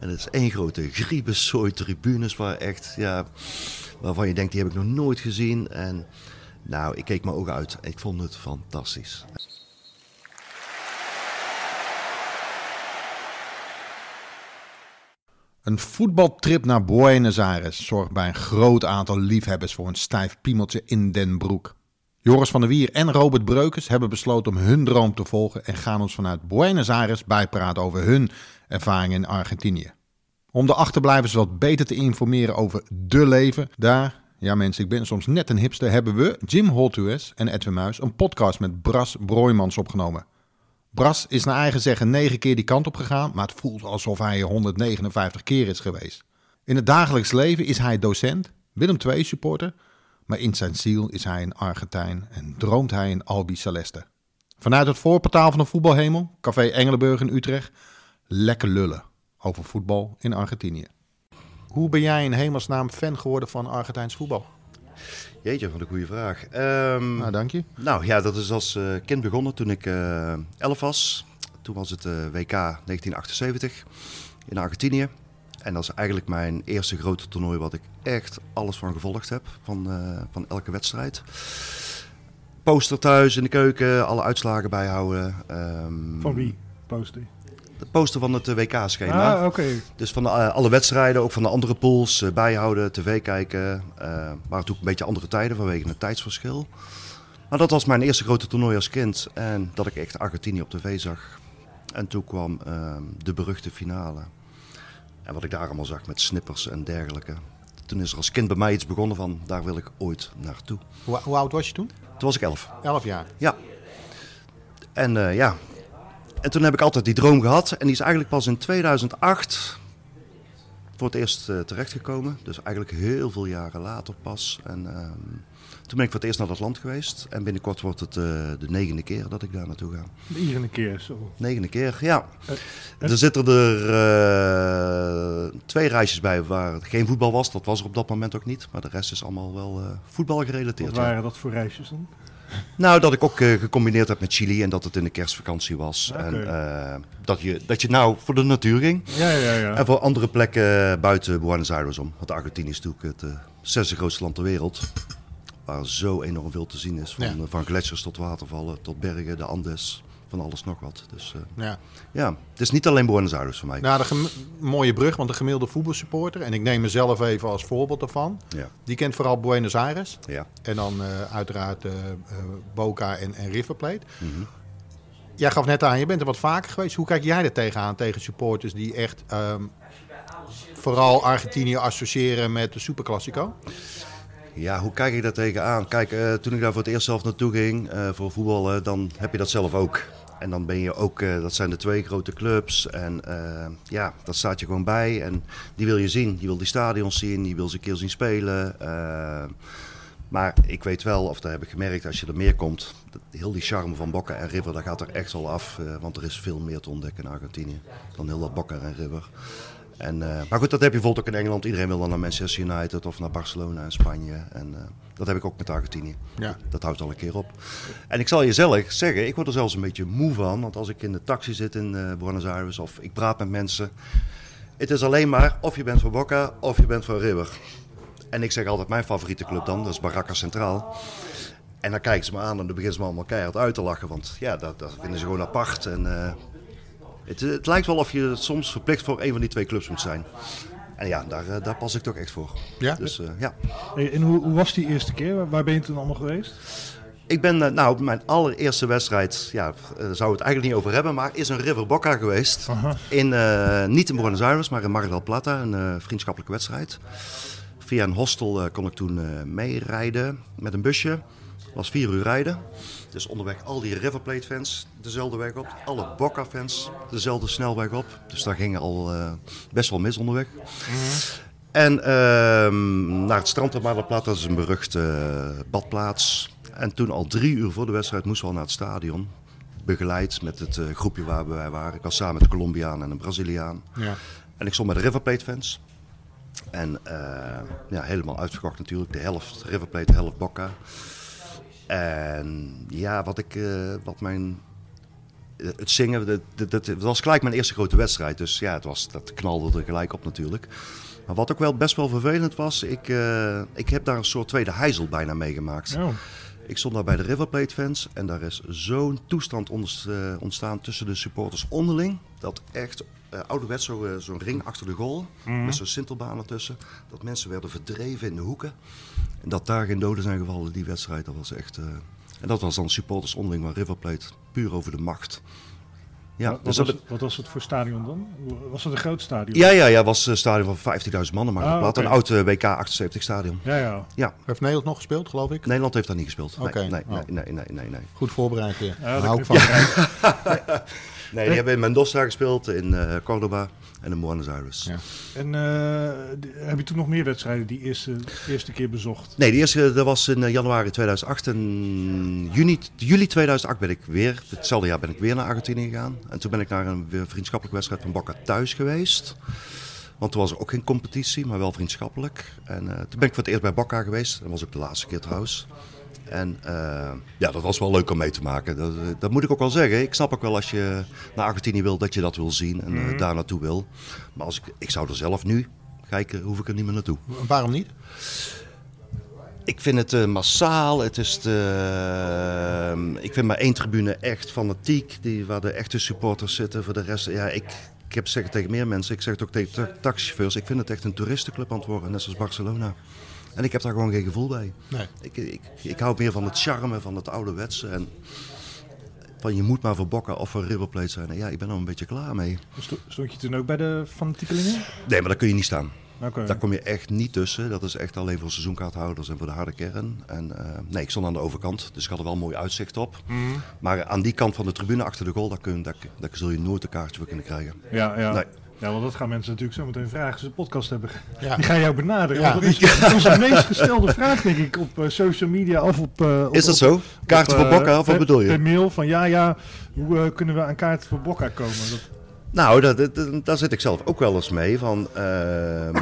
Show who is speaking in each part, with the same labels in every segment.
Speaker 1: En het is één grote griebessooi tribunes waar echt, ja, waarvan je denkt, die heb ik nog nooit gezien. En nou, ik keek mijn ogen uit. Ik vond het fantastisch.
Speaker 2: Een voetbaltrip naar Buenos Aires zorgt bij een groot aantal liefhebbers voor een stijf piemeltje in Den Broek. Joris van der Wier en Robert Breukers hebben besloten om hun droom te volgen en gaan ons vanuit Buenos Aires bijpraten over hun ervaringen in Argentinië. Om de achterblijvers wat beter te informeren over de leven, daar, ja mensen, ik ben soms net een hipster, hebben we, Jim Holtues en Edwin Muis, een podcast met Bras Broijmans opgenomen. Bras is naar eigen zeggen negen keer die kant op gegaan, maar het voelt alsof hij 159 keer is geweest. In het dagelijks leven is hij docent, Willem II supporter, maar in zijn ziel is hij een Argentijn en droomt hij een Albi Celeste. Vanuit het voorportaal van de voetbalhemel, Café Engelenburg in Utrecht, lekker lullen over voetbal in Argentinië. Hoe ben jij in hemelsnaam fan geworden van Argentijns voetbal?
Speaker 1: Jeetje, wat een goede vraag. Um,
Speaker 2: nou, dank je.
Speaker 1: Nou ja, dat is als uh, kind begonnen toen ik uh, 11 was. Toen was het uh, WK 1978 in Argentinië. En dat is eigenlijk mijn eerste grote toernooi wat ik echt alles van gevolgd heb. Van, uh, van elke wedstrijd. Poster thuis in de keuken, alle uitslagen bijhouden.
Speaker 3: Um, van wie poster?
Speaker 1: De poster van het WK-schema.
Speaker 3: Ah, oké.
Speaker 1: Dus van de, uh, alle wedstrijden, ook van de andere pools, uh, bijhouden, tv kijken. Uh, waren natuurlijk een beetje andere tijden vanwege het tijdsverschil. Maar dat was mijn eerste grote toernooi als kind. En dat ik echt Argentinië op tv zag. En toen kwam ehm, de beruchte finale. En wat ik daar allemaal zag met snippers en dergelijke. Toen is er als kind bij mij iets begonnen van, daar wil ik ooit naartoe.
Speaker 2: Hoe, hoe oud was je toen?
Speaker 1: Toen was ik elf.
Speaker 2: Elf jaar?
Speaker 1: Ja. En uh, ja, en toen heb ik altijd die droom gehad. En die is eigenlijk pas in 2008 voor het eerst uh, terechtgekomen. Dus eigenlijk heel veel jaren later pas. En uh, toen ben ik voor het eerst naar dat land geweest. En binnenkort wordt het uh, de negende keer dat ik daar naartoe ga.
Speaker 3: De negende keer, zo.
Speaker 1: Negende keer, ja. er zitten er twee reisjes bij waar het geen voetbal was. Dat was er op dat moment ook niet. Maar de rest is allemaal wel voetbal gerelateerd.
Speaker 3: Wat waren dat voor reisjes dan?
Speaker 1: Nou, dat ik ook uh, gecombineerd heb met Chili en dat het in de kerstvakantie was. Okay. En uh, dat, je, dat je nou voor de natuur ging.
Speaker 3: Ja, ja, ja.
Speaker 1: En voor andere plekken buiten Buenos Aires om. Want Argentinië is natuurlijk het uh, zesde grootste land ter wereld. Waar zo enorm veel te zien is. Van, ja. van gletsjers tot watervallen, tot bergen, de Andes. Van alles nog wat. Dus
Speaker 2: ja.
Speaker 1: ja, het is niet alleen Buenos Aires voor mij.
Speaker 2: Nou, de mooie brug, want de gemiddelde voetbalsupporter, en ik neem mezelf even als voorbeeld daarvan,
Speaker 1: ja.
Speaker 2: die kent vooral Buenos Aires.
Speaker 1: Ja.
Speaker 2: En dan uh, uiteraard uh, Boca en, en River Plate.
Speaker 1: Mm -hmm.
Speaker 2: Jij gaf net aan, je bent er wat vaker geweest. Hoe kijk jij er tegenaan, tegen supporters die echt um, vooral Argentinië associëren met de Superclásico?
Speaker 1: Ja, hoe kijk ik daar tegenaan? Kijk, uh, toen ik daar voor het eerst zelf naartoe ging uh, voor voetballen, dan heb je dat zelf ook. En dan ben je ook, uh, dat zijn de twee grote clubs. En ja, dat staat je gewoon bij. En die wil je zien. Die wil die stadions zien. Die wil ze een keer zien spelen. maar ik weet wel, of daar heb ik gemerkt, als je er meer komt, dat, heel die charme van Boca en River, dat gaat er echt al af. want er is veel meer te ontdekken in Argentinië dan heel dat Boca en River. En, uh, maar goed, dat heb je bijvoorbeeld ook in Engeland. Iedereen wil dan naar Manchester United of naar Barcelona in Spanje. En uh, dat heb ik ook met Argentinië.
Speaker 2: Ja.
Speaker 1: Dat, dat, houdt al een keer op. En ik zal je zelf zeggen, ik word er zelfs een beetje moe van. Want als ik in de taxi zit in uh, Buenos Aires of ik praat met mensen. Het is alleen maar of je bent voor Boca of je bent voor River. En ik zeg altijd mijn favoriete club dan, dat is Barraca Centraal. En dan kijken ze me aan en dan beginnen ze me allemaal keihard uit te lachen. Want ja, dat, dat vinden ze gewoon apart. En het, het, lijkt wel of je soms verplicht voor een van die twee clubs moet zijn. En ja, daar, daar pas ik toch echt voor.
Speaker 2: Ja?
Speaker 1: Dus, uh, ja.
Speaker 3: En hoe, hoe, was die eerste keer? Waar ben je toen allemaal geweest?
Speaker 1: Ik ben, uh, nou, mijn allereerste wedstrijd, ja, zou het eigenlijk niet over hebben, maar is een River Boca geweest.
Speaker 3: Aha.
Speaker 1: In, niet in Buenos Aires, maar in Mar del Plata, een vriendschappelijke wedstrijd. Via een hostel kon ik toen meerijden met een busje. Was vier uur rijden. Dus onderweg al die River Plate fans dezelfde weg op. Alle Boca fans dezelfde snelweg op. Dus daar ging al uh, best wel mis onderweg.
Speaker 2: Mhm.
Speaker 1: Mm -hmm. En uh, naar het strand op Mar dat is een beruchte uh, badplaats. En toen al drie uur voor de wedstrijd moesten we al naar het stadion. Begeleid met het uh, groepje waar wij waren. Ik was samen met een Colombiaan en een Braziliaan.
Speaker 2: Ja.
Speaker 1: En ik stond met de River Plate fans. En ja, helemaal uitverkocht natuurlijk. De helft River Plate, de helft Boca. En ja, wat, ik, uh, wat mijn het zingen, dat, dat, dat, was gelijk mijn eerste grote wedstrijd. Dus ja, het was, dat knalde er gelijk op natuurlijk. Maar wat ook wel best wel vervelend was, ik, eh, ik heb daar een soort tweede heizel bijna meegemaakt.
Speaker 3: Oh.
Speaker 1: Ik stond daar bij de River Plate fans en daar is zo'n toestand eh, ontstaan tussen de supporters onderling. Dat echt eh ouderwets zo, eh, zo'n ring achter de goal, met zo'n sintelbaan ertussen. Dat mensen werden verdreven in de hoeken. En dat daar geen doden zijn gevallen, die wedstrijd, dat was echt... eh, en dat was dan supporters onderling, maar River Plate puur over de macht. Ja,
Speaker 3: wat,
Speaker 1: dus
Speaker 3: was het, wat was het voor stadion dan? Was het een groot stadion?
Speaker 1: ja, ja, ja, was een stadion van 15.000 mannen, maar
Speaker 3: Ah,
Speaker 1: dat
Speaker 3: oké.
Speaker 1: Een oud eh, WK 78 stadion.
Speaker 3: Ja, ja.
Speaker 1: Ja,
Speaker 2: Heeft Nederland nog gespeeld, geloof ik?
Speaker 1: Nederland heeft daar niet gespeeld. Nee,
Speaker 2: Oké,
Speaker 1: nee,
Speaker 2: oh.
Speaker 1: nee, nee, nee, nee, nee.
Speaker 2: Goed voorbereid weer.
Speaker 3: Ja,
Speaker 2: Daar
Speaker 3: dat
Speaker 2: hou ik
Speaker 3: kun
Speaker 2: van.
Speaker 3: je
Speaker 1: Nee, die hebben in Mendoza gespeeld, in eh Cordoba en in Buenos Aires.
Speaker 2: Ja.
Speaker 3: En eh, heb je toen nog meer wedstrijden die eerste, eerste keer bezocht?
Speaker 1: Nee, de eerste dat was in eh, januari 2008. En juni, juli 2008 ben ik weer, hetzelfde jaar ben ik weer naar Argentinië gegaan. En toen ben ik naar een vriendschappelijke wedstrijd van Boca thuis geweest. Want toen was er ook geen competitie, maar wel vriendschappelijk. En eh, toen ben ik voor het eerst bij Boca geweest. Dat was ook de laatste keer trouwens. En eh, ja, dat was wel leuk om mee te maken. Dat, eh, dat moet ik ook wel zeggen. Ik snap ook wel als je naar Argentinië wil dat je dat wil zien en eh, daar naartoe wil. Maar als ik, ik zou er zelf nu kijken, hoef ik er niet meer naartoe.
Speaker 2: Waarom niet?
Speaker 1: Ik vind het eh, massaal. Het is te, eh, ik vind maar één tribune echt fanatiek, die, waar de echte supporters zitten. Voor de rest, ja, ik, ik heb het zeggen tegen meer mensen. Ik zeg het ook tegen ta- taxichauffeurs. Ik vind het echt een toeristenclub aan het worden, net zoals Barcelona. En ik heb daar gewoon geen gevoel bij.
Speaker 2: Nee.
Speaker 1: Ik, ik, ik hou meer van het charme, van het ouderwetse. En van je moet maar voor Bokken of voor River Plate zijn. En ja, ik ben er een beetje klaar mee.
Speaker 3: Sto- Stond je toen ook bij de fanatiekelingen?
Speaker 1: Nee, maar daar kun je niet staan. Daar kom je echt niet tussen. Dat is echt alleen voor seizoenkaarthouders en voor de harde kern. En, eh, nee, ik stond aan de overkant, dus ik had er wel mooi uitzicht op. Maar aan die kant van de tribune achter de goal, daar, kun, daar, daar zul je nooit een kaartje voor kunnen krijgen.
Speaker 3: Ja, ja.
Speaker 1: Nee.
Speaker 3: ja, want dat gaan mensen natuurlijk zo meteen vragen als ze een podcast hebben.
Speaker 2: Ja.
Speaker 3: Die gaan jou benaderen.
Speaker 2: Ja.
Speaker 3: Dat is onze meest gestelde vraag, denk ik, op eh, social media of op... eh, op
Speaker 1: Is dat
Speaker 3: op-
Speaker 1: zo? Kaarten
Speaker 3: op,
Speaker 1: voor Bokka, of wat bedoel je?
Speaker 3: Per mail van ja, ja, hoe kunnen we aan kaarten voor Bokka komen? Dat,
Speaker 1: Nou, dat, dat- dat- daar zit ik zelf ook wel eens mee. Van, ehm,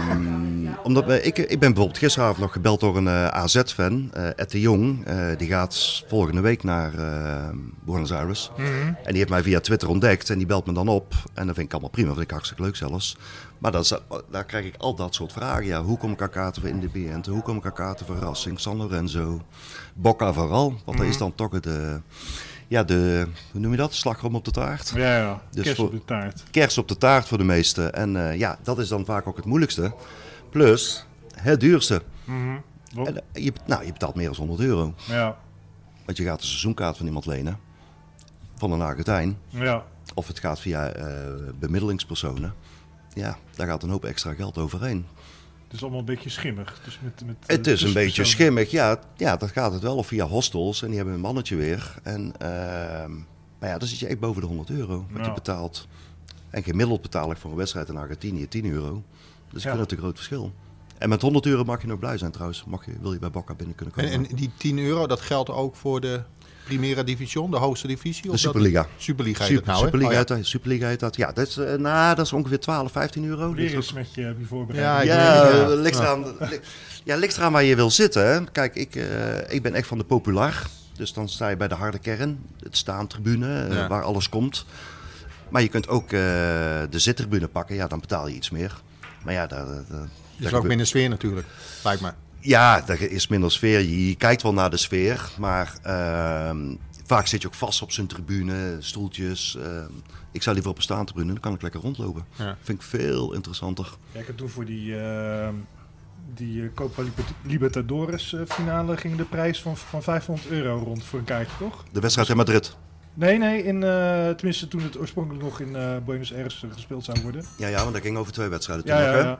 Speaker 1: omdat ik, ik ben bijvoorbeeld gisteravond nog gebeld door een eh, AZ-fan, eh Ed de Jong. Eh, die gaat volgende week naar eh, Buenos Aires. En die heeft mij via Twitter ontdekt en die belt me dan op. En dat vind ik allemaal prima, vind ik hartstikke leuk zelfs. Maar dat is, daar krijg ik al dat soort vragen. Ja, hoe kom ik aan kaarten voor Independiente? Hoe kom ik aan kaarten voor Racing, San Lorenzo? Bocca vooral, want dat is dan toch de, ja, de, hoe noem je dat? Slagroom op de taart
Speaker 3: ja, ja.
Speaker 1: Dus
Speaker 3: kerst op de taart.
Speaker 1: kers op de taart voor de meesten. En eh, ja, dat is dan vaak ook het moeilijkste. Plus het duurste. En, eh, je, nou, je betaalt meer dan 100 euro.
Speaker 3: Ja,
Speaker 1: Want je gaat een seizoenkaart van iemand lenen. Van een Argentijn.
Speaker 3: ja.
Speaker 1: Of het gaat via eh, bemiddelingspersonen. Ja, daar gaat een hoop extra geld overheen.
Speaker 3: Het is allemaal een beetje schimmig. Dus met, met,
Speaker 1: Het
Speaker 3: eh,
Speaker 1: is een beetje
Speaker 3: tussenpersonen.
Speaker 1: schimmig. Ja, ja, dat gaat het wel. Of via hostels. En die hebben een mannetje weer. En, ehm, maar ja, dan zit je echt boven de 100 euro. Wat je betaalt. En gemiddeld betaal ik voor een wedstrijd in Argentinië 10 euro. Dus
Speaker 3: Ja.
Speaker 1: ik vind het een groot verschil. En met 100 euro mag je nog blij zijn trouwens. Mag je, wil je bij Bocca binnen kunnen
Speaker 2: En,
Speaker 1: komen.
Speaker 2: en die 10 euro, dat geldt ook voor de Primera Division, de hoogste divisie?
Speaker 1: de
Speaker 2: of dat-
Speaker 1: Superliga.
Speaker 2: Superliga heet het
Speaker 1: Super,
Speaker 2: nou?
Speaker 1: Superliga,
Speaker 2: Oh, ja.
Speaker 1: heet dat, Superliga heet dat. Ja, dat is, eh, nou, dat is ongeveer 12, 15 euro.
Speaker 3: Weer
Speaker 1: Dus
Speaker 3: eens met je voorbereid.
Speaker 2: Ja,
Speaker 1: Ja,
Speaker 2: ja.
Speaker 1: ligt eraan, ja, ligt eraan waar je wil zitten. hè. Kijk, ik, eh, ik ben echt van de populair. Dus dan sta je bij de harde kern, het staantribune,
Speaker 2: Ja.
Speaker 1: waar alles komt. Maar je kunt ook eh, de zittribune pakken, ja, dan betaal je iets meer. Maar ja, daar, daar- daar
Speaker 2: is ook minder sfeer natuurlijk, lijkt me.
Speaker 1: Ja, daar is minder sfeer. Je, je kijkt wel naar de sfeer, maar ehm, vaak zit je ook vast op zijn tribune, stoeltjes. ehm. ik zou liever op een staantribune, dan kan ik lekker rondlopen.
Speaker 2: Ja.
Speaker 1: Vind ik veel interessanter.
Speaker 3: Ja, ik heb toen voor die, eh, die eh, Copa Liber- Libertadores eh, finale ging de prijs van, van 500 euro rond voor een kaartje, toch?
Speaker 1: De wedstrijd in Madrid.
Speaker 3: Nee, nee, in, eh, tenminste toen het oorspronkelijk nog in eh, Buenos Aires gespeeld zou worden.
Speaker 1: Ja, ja, want dat ging over twee wedstrijden toen
Speaker 3: Ja,
Speaker 1: nog,
Speaker 3: ja,
Speaker 1: hè?
Speaker 3: ja.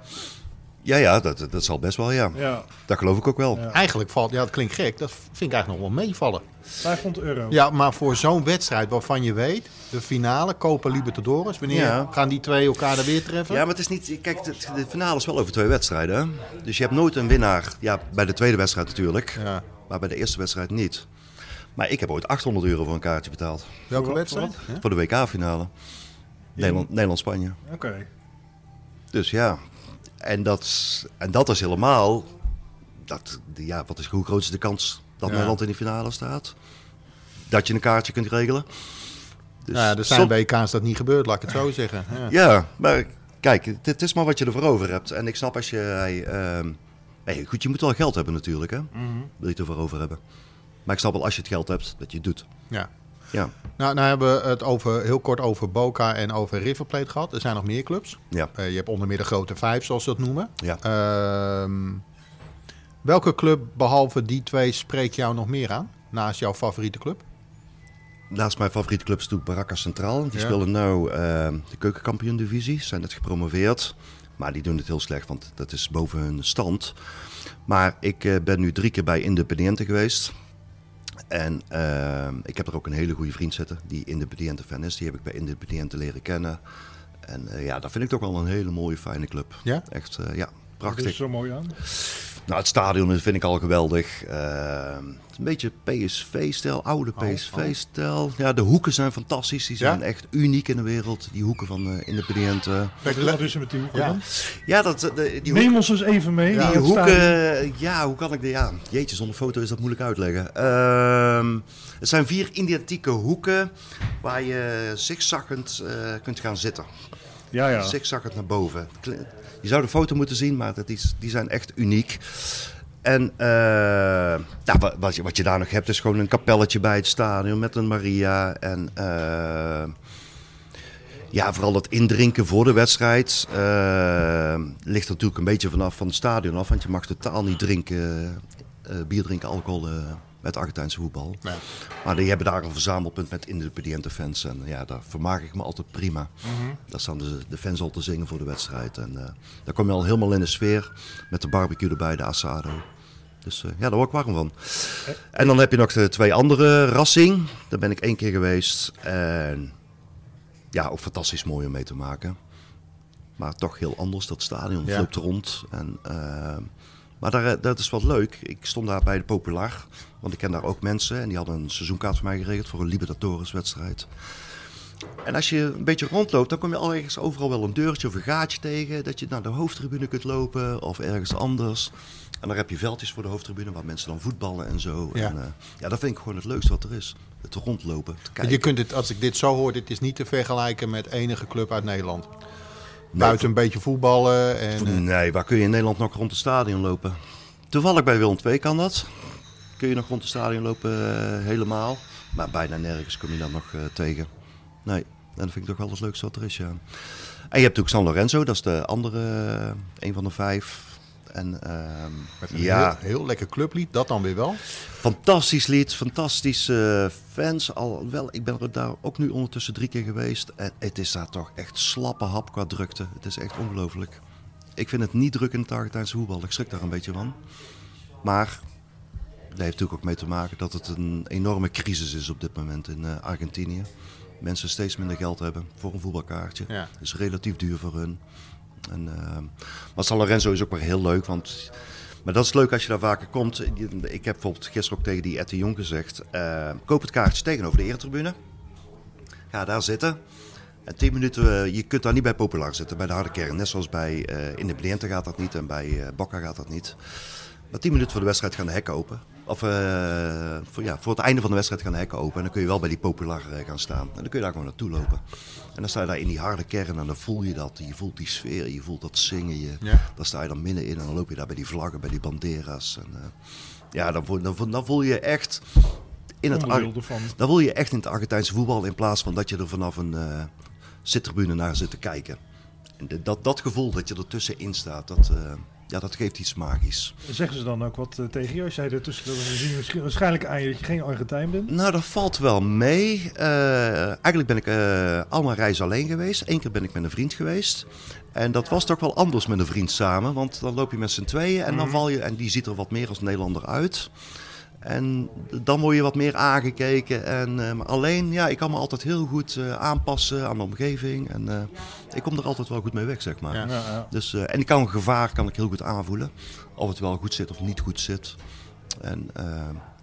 Speaker 1: Ja, ja, dat, dat zal best wel, ja.
Speaker 3: ja,
Speaker 1: Dat geloof ik ook wel.
Speaker 3: Ja.
Speaker 2: Eigenlijk valt, ja, dat klinkt gek, dat vind ik eigenlijk nog wel meevallen.
Speaker 3: 500 euro.
Speaker 2: Ja, maar voor zo'n wedstrijd waarvan je weet, de finale, Copa Libertadores, wanneer
Speaker 1: Ja.
Speaker 2: gaan die twee elkaar er weer treffen?
Speaker 1: Ja, maar het is niet... Kijk, de, de finale is wel over twee wedstrijden. hè. Dus je hebt nooit een winnaar. Ja, bij de tweede wedstrijd natuurlijk.
Speaker 2: Ja.
Speaker 1: Maar bij de eerste wedstrijd niet. Maar ik heb ooit 800 euro voor een kaartje betaald.
Speaker 2: Welke wedstrijd?
Speaker 3: voor
Speaker 1: de WK-finale. Nederland- Nederland-Spanje.
Speaker 3: Oké.
Speaker 1: Dus ja. En dat, is- en dat is helemaal... Dat, ja, wat is, hoe groot is de kans dat
Speaker 2: Ja.
Speaker 1: Nederland in de finale staat? Dat je een kaartje kunt regelen? Dus
Speaker 2: Nou ja, er zijn WK's dat niet gebeurt, laat ik het zo zeggen. Ja.
Speaker 1: Ja, maar kijk, het, is maar wat je ervoor over hebt. En ik snap als je... ehm, hey, goed, je moet wel geld hebben natuurlijk, hè.
Speaker 2: Mhm.
Speaker 1: Wil je het ervoor over hebben. Maar ik snap wel als je het geld hebt, dat je het doet.
Speaker 2: Ja.
Speaker 1: Ja,
Speaker 2: Nou, nou hebben we het over, heel kort over Boca en over River Plate gehad. Er zijn nog meer clubs.
Speaker 1: ja,
Speaker 2: Eh, je hebt onder meer de grote vijf, zoals ze dat noemen.
Speaker 1: ja.
Speaker 2: Ehm, welke club, behalve die twee, spreekt jou nog meer aan? Naast jouw favoriete club?
Speaker 1: Naast mijn favoriete club is natuurlijk Baraka Centraal. Die
Speaker 2: Ja.
Speaker 1: spelen nu ehm, de keukenkampioen divisie. Zijn net gepromoveerd. Maar die doen het heel slecht, want dat is boven hun stand. Maar ik eh, ben nu drie keer bij Independiente geweest. En ehm, ik heb er ook een hele goede vriend zitten die Independiente fan is. Die heb ik bij Independiente leren kennen. En eh, ja, dat vind ik toch wel een hele mooie, fijne club.
Speaker 2: Ja?
Speaker 1: Echt, eh, ja, prachtig.
Speaker 3: is zo mooi aan.
Speaker 1: Nou, het stadion vind ik al geweldig. Een beetje PSV-stijl, oude
Speaker 2: Oh,
Speaker 1: PSV-stijl. Ja, de hoeken zijn fantastisch. Die zijn
Speaker 2: Ja?
Speaker 1: echt uniek in de wereld. Die hoeken van uh, Independiente.
Speaker 3: Wat is er met die hoeken
Speaker 2: Ja.
Speaker 3: dan?
Speaker 1: Ja, dat, eh, de, die, hoek-
Speaker 3: Neem ons eens even mee.
Speaker 2: Ja,
Speaker 1: die
Speaker 3: stadion.
Speaker 1: hoeken... Ja, hoe kan ik de... Ja, jeetje, zonder foto is dat moeilijk uitleggen. Ehm, het zijn vier identieke hoeken waar je zigzaggend eh kunt gaan zitten.
Speaker 3: Ja, ja.
Speaker 1: zigzaggend naar boven. Je zou de foto moeten zien, maar dat is, die zijn echt uniek. En nou, wa- wat, je, wat je daar nog hebt is gewoon een kapelletje bij het stadion met een Maria. En eh, ja, vooral het indrinken voor de wedstrijd eh, ligt er natuurlijk een beetje vanaf van het stadion af. Want je mag totaal niet drinken, bier drinken, alcohol met Argentijnse voetbal.
Speaker 2: Nee.
Speaker 1: Maar die hebben daar een verzamelpunt met independiënte fans. En ja, daar vermaak ik me altijd prima. Daar staan de, de fans al te zingen voor de wedstrijd. En eh, daar kom je al helemaal in de sfeer. Met de barbecue erbij, de asado. Dus eh, ja, daar word ik warm van. En dan heb je nog de twee andere Racing. Daar ben ik één keer geweest. En ja, ook fantastisch mooi om mee te maken. Maar toch heel anders. Dat stadion
Speaker 2: Ja.
Speaker 1: loopt rond. En, eh, maar daar, eh, dat is wat leuk. Ik stond daar bij de Popular. Want ik ken daar ook mensen. En die hadden een seizoenkaart voor mij geregeld voor een Libertadores wedstrijd. En als je een beetje rondloopt, dan kom je al ergens overal wel een deurtje of een gaatje tegen. Dat je naar de hoofdtribune kunt lopen of ergens anders. En dan heb je veldjes voor de hoofdtribune waar mensen dan voetballen en zo.
Speaker 2: Ja.
Speaker 1: En, eh, ja, dat vind ik gewoon het leukste wat er is. Het rondlopen, te kijken.
Speaker 2: Je kunt dit, als ik dit zo hoor, dit is niet te vergelijken met enige club uit Nederland. Buiten een beetje voetballen en... eh,
Speaker 1: Nee, waar kun je in Nederland nog rond het stadion lopen? Toevallig bij Willem II kan dat. Kun je nog rond het stadion lopen eh, helemaal. Maar bijna nergens kom je dan nog tegen. Nee, en dat vind ik toch wel het leukste wat er is, ja. En je hebt natuurlijk San Lorenzo, dat is de andere, een van de vijf. En ehm,
Speaker 2: met een
Speaker 1: ja,
Speaker 2: heel, heel lekker clublied, dat dan weer wel.
Speaker 1: fantastisch lied, fantastische fans. Al wel, ik ben er daar ook nu ondertussen drie keer geweest. En het is daar toch echt slappe hap qua drukte. Het is echt ongelooflijk. Ik vind het niet druk in het Argentijnse voetbal. Ik schrik daar een beetje van. Maar daar heeft natuurlijk ook mee te maken dat het een enorme crisis is op dit moment in eh, Argentinië. Mensen steeds minder geld hebben voor een voetbalkaartje.
Speaker 2: Ja.
Speaker 1: Het is relatief duur voor hun. En, ehm, maar San Lorenzo is ook weer heel leuk, want... Maar dat is leuk als je daar vaker komt. Ik heb bijvoorbeeld gisteren ook tegen die Ette Jong gezegd... eh, koop het kaartje tegenover de eretribune. Ga daar zitten. En 10 minuten, eh, je kunt daar niet bij Populaar zitten, bij de harde kern. Net zoals bij eh Independiente gaat dat niet en bij eh Boca gaat dat niet. Maar 10 minuten voor de wedstrijd gaan de hekken open. Of eh, voor, ja, voor het einde van de wedstrijd gaan de hekken open. En dan kun je wel bij die Populaar eh, gaan staan. En dan kun je daar gewoon naartoe lopen. En dan sta je daar in die harde kern en dan voel je dat. Je voelt die sfeer, je voelt dat zingen. Je,
Speaker 2: Ja.
Speaker 1: Dan sta je dan middenin en dan loop je daar bij die vlaggen, bij die bandera's. En, eh, ja, dan voel, dan, dan voel je echt in het, dan voel je echt in het Argentijnse voetbal in plaats van dat je er vanaf een eh zittribune naar zit te kijken. En de- dat, dat gevoel dat je er tussenin staat, dat, ja, dat geeft iets magisch.
Speaker 3: Zeggen ze dan ook wat eh, tegen je als jij ertussen ze zien waarsch- waarschijnlijk aan je dat je geen Argentijn bent?
Speaker 1: Nou, dat valt wel mee. Eh, eigenlijk ben ik eh allemaal reizen alleen geweest. Eén keer ben ik met een vriend geweest. En dat was toch wel anders met een vriend samen. Want dan loop je met z'n tweeën en dan val je... En die ziet er wat meer als Nederlander uit. En dan word je wat meer aangekeken. En, eh, alleen, ja, ik kan me altijd heel goed eh, aanpassen aan de omgeving. En eh, ik kom er altijd wel goed mee weg, zeg maar.
Speaker 2: Ja.
Speaker 3: Ja, ja.
Speaker 1: Dus, en ik kan een gevaar kan ik heel goed aanvoelen. Of het wel goed zit of niet goed zit. En dat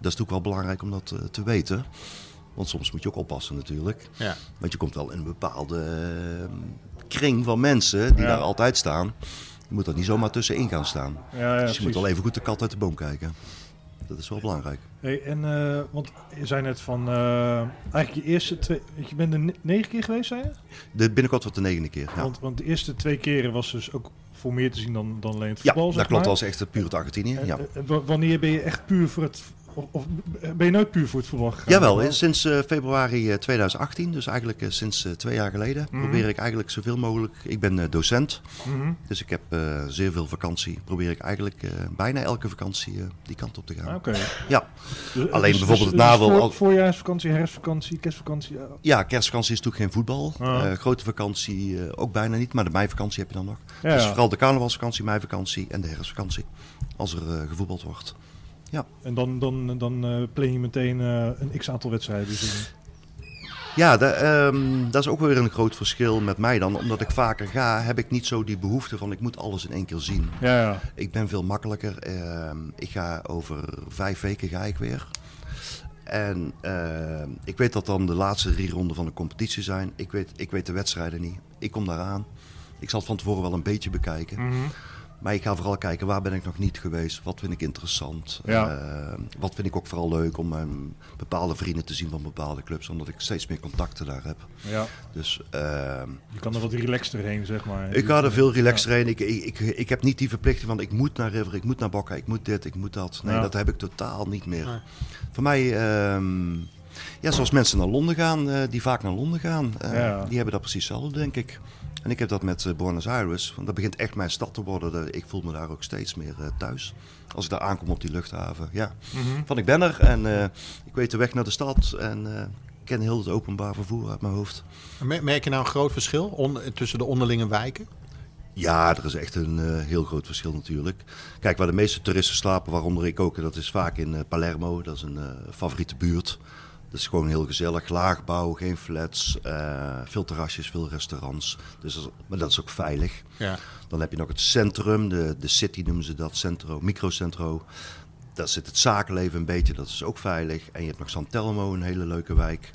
Speaker 1: is natuurlijk wel belangrijk om dat te weten. Want soms moet je ook oppassen natuurlijk.
Speaker 2: Ja.
Speaker 1: Want je komt wel in een bepaalde kring van mensen die daar altijd staan. Je moet er niet zomaar tussenin gaan staan.
Speaker 3: Ja, ja,
Speaker 1: dus je moet wel even goed de kat uit de boom kijken. Dat is wel belangrijk.
Speaker 3: Hey, en, eh, want je zei net van, eh, eigenlijk je eerste twee, je bent er ne- negen keer geweest, zei je?
Speaker 1: De binnenkort wordt de negende keer. Ja,
Speaker 3: Want, want de eerste twee keren was dus ook voor meer te zien dan, dan alleen het
Speaker 1: ja
Speaker 3: voetbal,
Speaker 1: dat
Speaker 3: zeg
Speaker 1: klopt.
Speaker 3: maar.
Speaker 1: Dat was echt puur het Argentinië.
Speaker 3: En,
Speaker 1: Ja.
Speaker 3: eh, wa- wanneer ben je echt puur voor het, of, of ben je nooit puur voor het voetbal gegaan?
Speaker 1: Jawel, eh, sinds eh, februari eh, 2018, dus eigenlijk eh, sinds eh, twee jaar geleden,
Speaker 3: Mhm.
Speaker 1: probeer ik eigenlijk zoveel mogelijk. Ik ben eh, docent,
Speaker 3: Mhm.
Speaker 1: dus ik heb eh, zeer veel vakantie. Probeer ik eigenlijk eh, bijna elke vakantie eh, die kant op te gaan.
Speaker 3: Oké.
Speaker 1: Ja.
Speaker 3: Dus-
Speaker 1: Alleen
Speaker 3: dus-
Speaker 1: bijvoorbeeld
Speaker 3: dus-
Speaker 1: het
Speaker 3: dus
Speaker 1: nadeel
Speaker 3: voor-
Speaker 1: al-
Speaker 3: voorjaarsvakantie, herfstvakantie, kerstvakantie. ja.
Speaker 1: Kerstvakantie is natuurlijk geen voetbal.
Speaker 3: Ah.
Speaker 1: Eh, grote vakantie eh, ook bijna niet, maar de meivakantie heb je dan nog.
Speaker 3: Ja,
Speaker 1: dus
Speaker 3: ja.
Speaker 1: vooral de carnavalsvakantie, meivakantie en de herfstvakantie. Als er eh, gevoetbald wordt.
Speaker 3: En dan, dan, dan eh plan je meteen eh, een x-aantal wedstrijden. Dus.
Speaker 1: Ja, de, ehm, dat is ook weer een groot verschil met mij dan. Omdat ik vaker ga, heb ik niet zo die behoefte van ik moet alles in één keer zien.
Speaker 3: Ja, ja.
Speaker 1: Ik ben veel makkelijker. Ehm, ik ga over vijf weken ga ik weer. En ehm, ik weet dat dan de laatste drie ronden van de competitie zijn. Ik weet, ik weet de wedstrijden niet. Ik kom daaraan. Ik zal het van tevoren wel een beetje bekijken.
Speaker 3: Mhm.
Speaker 1: Maar ik ga vooral kijken waar ben ik nog niet geweest. Wat vind ik interessant.
Speaker 3: Ja.
Speaker 1: Ehm, wat vind ik ook vooral leuk om mijn bepaalde vrienden te zien van bepaalde clubs. Omdat ik steeds meer contacten daar heb.
Speaker 3: ja.
Speaker 1: Dus ehm,
Speaker 3: Je kan er wat relaxter heen, zeg maar.
Speaker 1: ik ga er veel relaxter heen. Ik, ik, ik, ik heb niet die verplichting van ik moet naar River, ik moet naar Bokka, ik moet dit, ik moet dat. Nee,
Speaker 3: Ja.
Speaker 1: dat heb ik totaal niet meer.
Speaker 2: Nee.
Speaker 1: Voor mij, ehm, ja, zoals mensen naar Londen gaan, eh, die vaak naar Londen gaan, eh,
Speaker 3: Ja.
Speaker 1: die hebben dat precies hetzelfde, denk ik. En ik heb dat met eh, Buenos Aires, want dat begint echt mijn stad te worden. De- Ik voel me daar ook steeds meer eh, thuis. Als ik daar aankom op die luchthaven, ja.
Speaker 3: Mhm.
Speaker 1: Van ik ben er en eh, ik weet de weg naar de stad en ik ken heel het openbaar vervoer uit mijn hoofd.
Speaker 2: Mer- Merk je nou een groot verschil on- tussen de onderlinge wijken?
Speaker 1: Ja, er is echt een heel groot verschil natuurlijk. Kijk, waar de meeste toeristen slapen, waaronder ik ook, dat is vaak in Palermo. Dat is een favoriete buurt. Dat is gewoon heel gezellig. Laagbouw, geen flats, eh, veel terrasjes, veel restaurants. Dus dat is- maar dat is ook veilig.
Speaker 2: Ja.
Speaker 1: Dan heb je nog het centrum, de, de city noemen ze dat, centro, microcentro. Daar zit het zakenleven een beetje, dat is ook veilig. En je hebt nog San Telmo, een hele leuke wijk.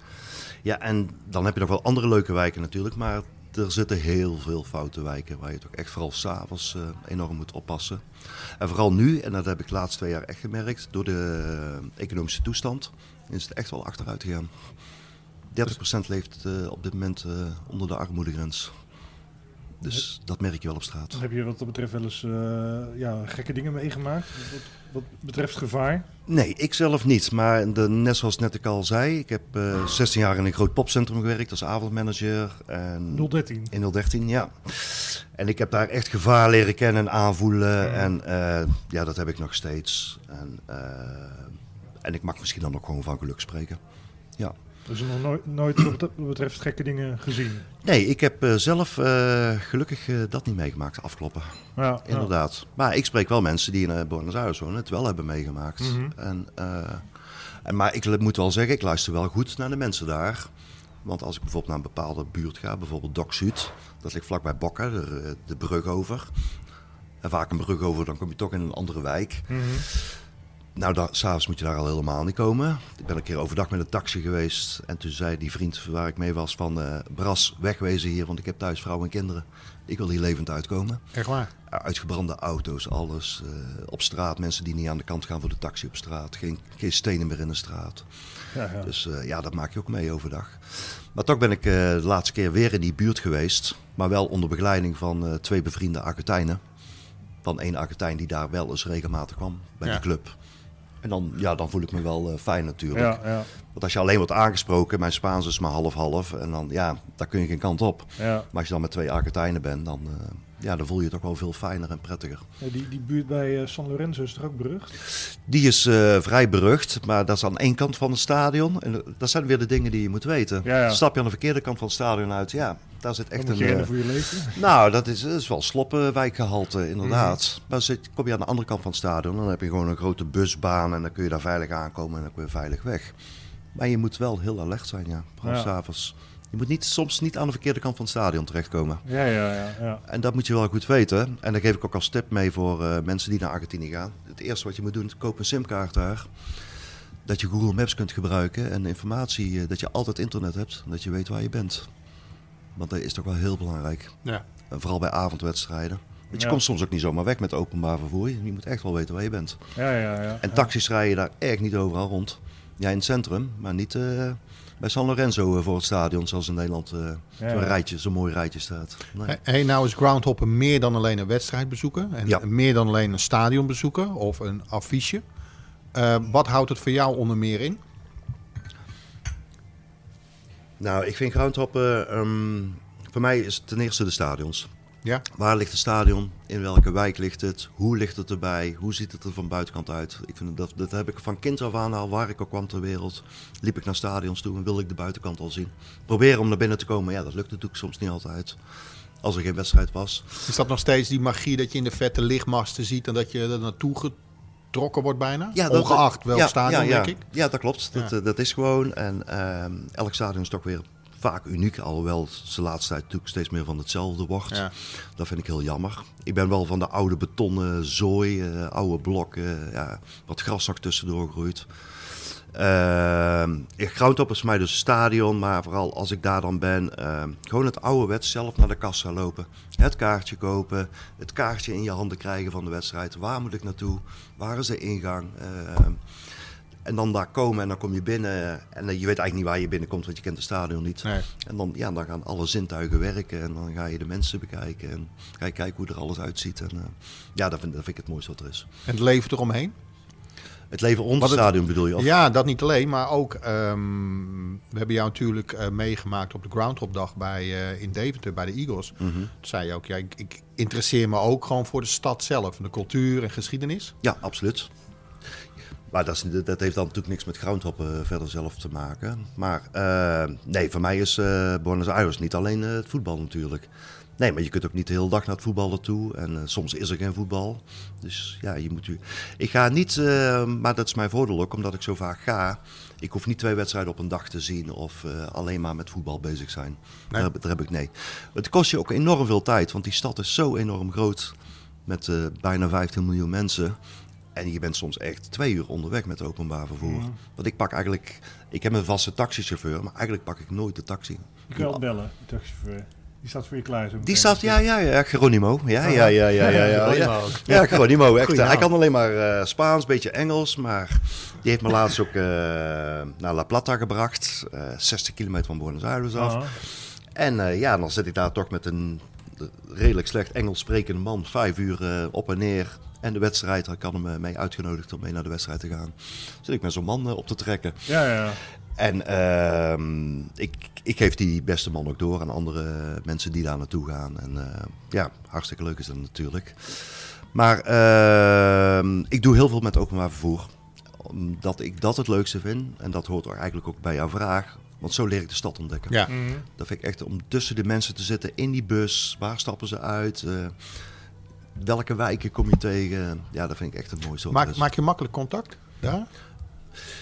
Speaker 1: Ja, en dan heb je nog wel andere leuke wijken natuurlijk, maar er zitten heel veel foute wijken waar je toch echt vooral s'avonds eh enorm moet oppassen. En vooral nu, en dat heb ik de laatste twee jaar echt gemerkt, door de eh, economische toestand is het echt wel achteruit gegaan. 30% leeft eh, op dit moment eh, onder de armoedegrens. Dus dat merk je wel op straat.
Speaker 3: Heb je wat dat betreft wel eens eh, ja, gekke dingen meegemaakt? Wat, wat betreft gevaar?
Speaker 1: Nee, ik zelf niet. Maar de, net zoals net ik al zei, ik heb eh 16 jaar in een groot popcentrum gewerkt als avondmanager. En
Speaker 3: 013.
Speaker 1: in 013, ja. En ik heb daar echt gevaar leren kennen en aanvoelen. En ja, dat heb ik nog steeds. En, en ik mag misschien dan ook gewoon van geluk spreken. Ja.
Speaker 3: Dus nog nooit, nooit wat dat betreft gekke dingen gezien.
Speaker 1: Nee, ik heb eh, zelf eh, gelukkig eh, dat niet meegemaakt, afkloppen.
Speaker 3: Ja, ja.
Speaker 1: Inderdaad. Maar ik spreek wel mensen die in Buenos Aires wonen, het wel hebben meegemaakt.
Speaker 3: Mhm.
Speaker 1: en, en, maar ik moet wel zeggen, ik luister wel goed naar de mensen daar. Want als ik bijvoorbeeld naar een bepaalde buurt ga, bijvoorbeeld Dock Zuid, dat ligt vlakbij Bokka, de, de brug over. En vaak een brug over, dan kom je toch in een andere wijk.
Speaker 3: Mhm.
Speaker 1: Nou, da- s'avonds moet je daar al helemaal niet komen. Ik ben een keer overdag met een taxi geweest. En toen zei die vriend waar ik mee was van... eh, Bras, wegwezen hier, want ik heb thuis vrouw en kinderen. Ik wil hier levend uitkomen.
Speaker 2: Echt waar?
Speaker 1: Uitgebrande auto's, alles. eh, op straat, mensen die niet aan de kant gaan voor de taxi op straat. Geen, geen stenen meer in de straat.
Speaker 3: Ja, ja.
Speaker 1: Dus eh, ja, dat maak je ook mee overdag. Maar toch ben ik de laatste keer weer in die buurt geweest. Maar wel onder begeleiding van twee bevriende Argentijnen. Van één Argentijn die daar wel eens regelmatig kwam bij
Speaker 2: Ja.
Speaker 1: de club. En dan, ja, dan voel ik me wel eh, fijn natuurlijk.
Speaker 3: ja, ja,
Speaker 1: Want als je alleen wordt aangesproken, mijn Spaans is maar half-half. En dan, ja, daar kun je geen kant op.
Speaker 3: ja.
Speaker 1: Maar als je dan met twee Argentijnen bent, dan, eh, ja, dan voel je je toch wel veel fijner en prettiger.
Speaker 3: Ja, die, die buurt bij eh, San Lorenzo is toch ook berucht?
Speaker 1: Die is eh, vrij berucht, maar dat is aan één kant van het stadion. En dat zijn weer de dingen die je moet weten.
Speaker 3: Ja, ja.
Speaker 1: Stap je aan de verkeerde kant van het stadion uit, ja, daar zit echt een... eh,
Speaker 3: voor je leven.
Speaker 1: nou, dat is, dat is wel sloppenwijkgehalte, inderdaad.
Speaker 3: Mhm.
Speaker 1: Maar zit, kom je aan de andere kant van het stadion, dan heb je gewoon een grote busbaan en dan kun je daar veilig aankomen en dan kun je veilig weg. Maar je moet wel heel alert zijn, ja, vooral
Speaker 3: Ja.
Speaker 1: Je moet niet, soms niet aan de verkeerde kant van het stadion terechtkomen.
Speaker 3: Ja, ja, ja. ja.
Speaker 1: En dat moet je wel goed weten. En dat geef ik ook als tip mee voor eh, mensen die naar Argentinië gaan. Het eerste wat je moet doen, koop een simkaart daar. Dat je Google Maps kunt gebruiken en informatie, eh, dat je altijd internet hebt. Dat je weet waar je bent. Want dat is toch wel heel belangrijk.
Speaker 2: Ja.
Speaker 1: En vooral bij avondwedstrijden. Want je
Speaker 3: Ja.
Speaker 1: komt soms ook niet zomaar weg met openbaar vervoer. Je moet echt wel weten waar je bent.
Speaker 3: Ja, ja, ja.
Speaker 1: En taxis rijden daar echt niet overal rond. Ja, in het centrum, maar niet eh, bij San Lorenzo eh, voor het stadion, zoals in Nederland eh
Speaker 3: Ja,
Speaker 1: zo'n rijtje, zo'n mooi rijtje staat. Nee.
Speaker 2: Hey, nou is groundhoppen meer dan alleen een wedstrijd bezoeken. En
Speaker 1: Ja.
Speaker 2: meer dan alleen een stadion bezoeken of een affiche. Eh, wat houdt het voor jou onder meer in?
Speaker 1: Nou, ik vind groundhoppen, ehm voor mij is het ten eerste de stadions.
Speaker 2: Ja?
Speaker 1: Waar ligt het stadion? In welke wijk ligt het? Hoe ligt het erbij? Hoe ziet het er van buitenkant uit? Ik vind dat, dat heb ik van kind af aan al, waar ik ook kwam ter wereld. Liep ik naar stadions toe en wilde ik de buitenkant al zien. Proberen om naar binnen te komen, ja, dat lukt natuurlijk soms niet altijd. Als er geen wedstrijd was.
Speaker 2: Is dat nog steeds die magie dat je in de vette lichtmasten ziet en dat je er naartoe getrokken wordt bijna?
Speaker 1: Ja, dat-
Speaker 2: Ongeacht welk
Speaker 1: ja,
Speaker 2: stadion,
Speaker 1: ja, ja.
Speaker 2: denk ik.
Speaker 1: Ja, dat klopt. Dat, eh, dat is gewoon. En ehm, elk stadion is toch weer vaak uniek. Alhoewel de laatste tijd natuurlijk steeds meer van hetzelfde wordt.
Speaker 2: Ja.
Speaker 1: Dat vind ik heel jammer. Ik ben wel van de oude betonnen zooi, eh, oude blokken, ja, wat gras nog tussendoor groeit. Ehm Groundhop is voor mij dus een stadion, maar vooral als ik daar dan ben, gewoon het ouderwets zelf naar de kassa lopen. Het kaartje kopen, het kaartje in je handen krijgen van de wedstrijd. Waar moet ik naartoe? Waar is de ingang? Ehm, en dan daar komen en dan kom je binnen en eh, je weet eigenlijk niet waar je binnenkomt, want je kent het stadion niet.
Speaker 2: Nee.
Speaker 1: En dan, ja, dan gaan alle zintuigen werken en dan ga je de mensen bekijken en ga je kijken hoe er alles uitziet. En, eh, ja, dat vind, dat vind ik het mooiste wat er is.
Speaker 2: En het leven eromheen?
Speaker 1: Het leven rond
Speaker 2: Wat
Speaker 1: het stadion bedoel je? Of?
Speaker 2: Ja, dat niet alleen, maar ook... ehm, we hebben jou natuurlijk eh, meegemaakt op de Groundhop-dag bij, in Deventer bij de Eagles.
Speaker 1: Mhm.
Speaker 2: Toen zei je ook, ja, ik, ik interesseer me ook gewoon voor de stad zelf. De cultuur en geschiedenis.
Speaker 1: Ja, absoluut. Maar dat, is, dat heeft dan natuurlijk niks met groundhoppen verder zelf te maken. Maar eh, nee, voor mij is eh Buenos Aires niet alleen eh, het voetbal natuurlijk. Nee, maar je kunt ook niet de hele dag naar het voetbal naartoe. En eh, soms is er geen voetbal. Dus ja, je moet u. Ik ga niet, eh, maar dat is mijn voordeel ook, omdat ik zo vaak ga. Ik hoef niet twee wedstrijden op een dag te zien of eh, alleen maar met voetbal bezig zijn. Daar, heb, daar heb ik nee. Het kost je ook enorm veel tijd, want die stad is zo enorm groot. Met eh, bijna 15 miljoen mensen. En je bent soms echt twee uur onderweg met openbaar vervoer. Want ik pak eigenlijk, ik heb een vaste taxichauffeur, maar eigenlijk pak ik nooit de taxi.
Speaker 3: Je wel bellen, de taxichauffeur. Die staat voor je klaar. zo
Speaker 1: Die staat, ja, ja, ja, Geronimo. Ja, ja, ja, ja, ja. ja, ja. Ja, Geronimo. Echt,
Speaker 2: Goeie
Speaker 1: hij kan alleen maar eh, Spaans, beetje Engels, maar die heeft me laatst ook eh, naar La Plata gebracht. eh 60 kilometer van Buenos Aires af.
Speaker 3: Aha.
Speaker 1: En eh, ja, dan zit ik daar toch met een redelijk slecht Engels sprekende man, vijf uur eh, op en neer. En de wedstrijd, ik had hem eh, mee uitgenodigd om mee naar de wedstrijd te gaan. Zit ik met zo'n man eh, op te trekken.
Speaker 3: Ja, ja.
Speaker 1: En ehm, ik, ik geef die beste man ook door aan andere mensen die daar naartoe gaan. En eh, ja, hartstikke leuk is dat natuurlijk. Maar ehm, ik doe heel veel met openbaar vervoer. Omdat ik dat het leukste vind. En dat hoort er eigenlijk ook bij jouw vraag. Want zo leer ik de stad ontdekken.
Speaker 2: Ja.
Speaker 3: Mhm.
Speaker 1: Dat vind ik echt om tussen de mensen te zitten in die bus. Waar stappen ze uit? Welke wijken kom je tegen? Ja, dat vind ik echt het mooiste. wat er
Speaker 2: Maak, maak je makkelijk contact daar?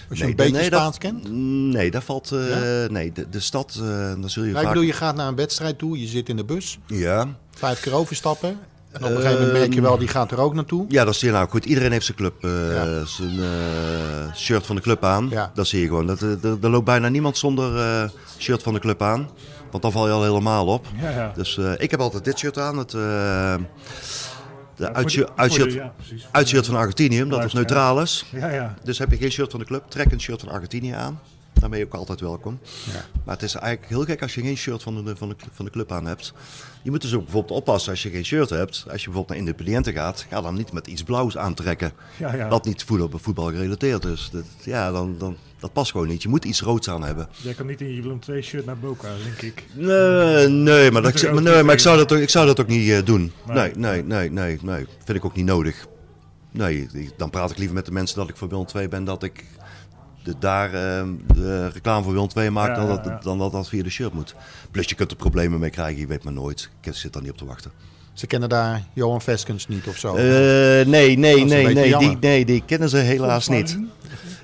Speaker 2: Als je
Speaker 1: Nee,
Speaker 2: een beetje
Speaker 1: nee, dat-
Speaker 2: Spaans kent?
Speaker 1: Nee, dat valt. eh,
Speaker 2: Ja?
Speaker 1: Nee, de, de stad, eh dan zul je
Speaker 2: Ja, ik
Speaker 1: vaak.
Speaker 2: bedoel, je gaat naar een wedstrijd toe, je zit in de bus,
Speaker 1: Ja.
Speaker 2: vijf keer overstappen. En op een gegeven moment merk je wel, die gaat er ook naartoe.
Speaker 1: ja, dat zie je nou goed. Iedereen heeft zijn club, eh,
Speaker 2: Ja.
Speaker 1: zijn eh, shirt van de club aan.
Speaker 2: Ja.
Speaker 1: Dat zie je gewoon. Dat, eh, er, er loopt bijna niemand zonder eh, shirt van de club aan. Want dan val je al helemaal op.
Speaker 3: Ja, ja.
Speaker 1: Dus eh, ik heb altijd dit shirt aan. Het, eh, de uitshirt,
Speaker 3: ja,
Speaker 1: van Argentinië, omdat het neutraal is.
Speaker 3: Ja, ja.
Speaker 1: Dus heb je geen shirt van de club, trek een shirt van Argentinië aan. Dan ben je ook altijd welkom.
Speaker 2: Ja.
Speaker 1: Maar het is eigenlijk heel gek als je geen shirt van de, van de, van de club aan hebt. Je moet dus ook bijvoorbeeld oppassen als je geen shirt hebt. Als je bijvoorbeeld naar Independiente gaat, ga dan niet met iets blauws aantrekken.
Speaker 3: Ja, ja.
Speaker 1: Dat niet voetbal, voetbal gerelateerd is. Dat, ja, dan, dan, dat past gewoon niet. Je moet iets roods aan hebben.
Speaker 3: Jij kan niet in je Willem II shirt naar Boca, denk ik.
Speaker 1: Nee, nee, maar, dat,
Speaker 3: ook
Speaker 1: nee, maar ik, zou dat, ook- ik zou dat ook niet eh, doen.
Speaker 3: Nee.
Speaker 1: Nee, nee, nee, nee, nee. Vind ik ook niet nodig. Nee, ik- dan praat ik liever met de mensen dat ik voor Willem 2 ben, dat ik de, daar eh, de reclame voor Willem 2 maak,
Speaker 3: Ja,
Speaker 1: dan,
Speaker 3: ja,
Speaker 1: dat,
Speaker 3: ja.
Speaker 1: dan dat dat via de shirt moet. Plus je kunt er problemen mee krijgen, je weet maar nooit. Ik zit daar niet op te wachten.
Speaker 2: Ze kennen daar Johan Veskens niet of zo.
Speaker 1: Eh, nee, nee, nee, nee, die, nee, die kennen ze helaas niet.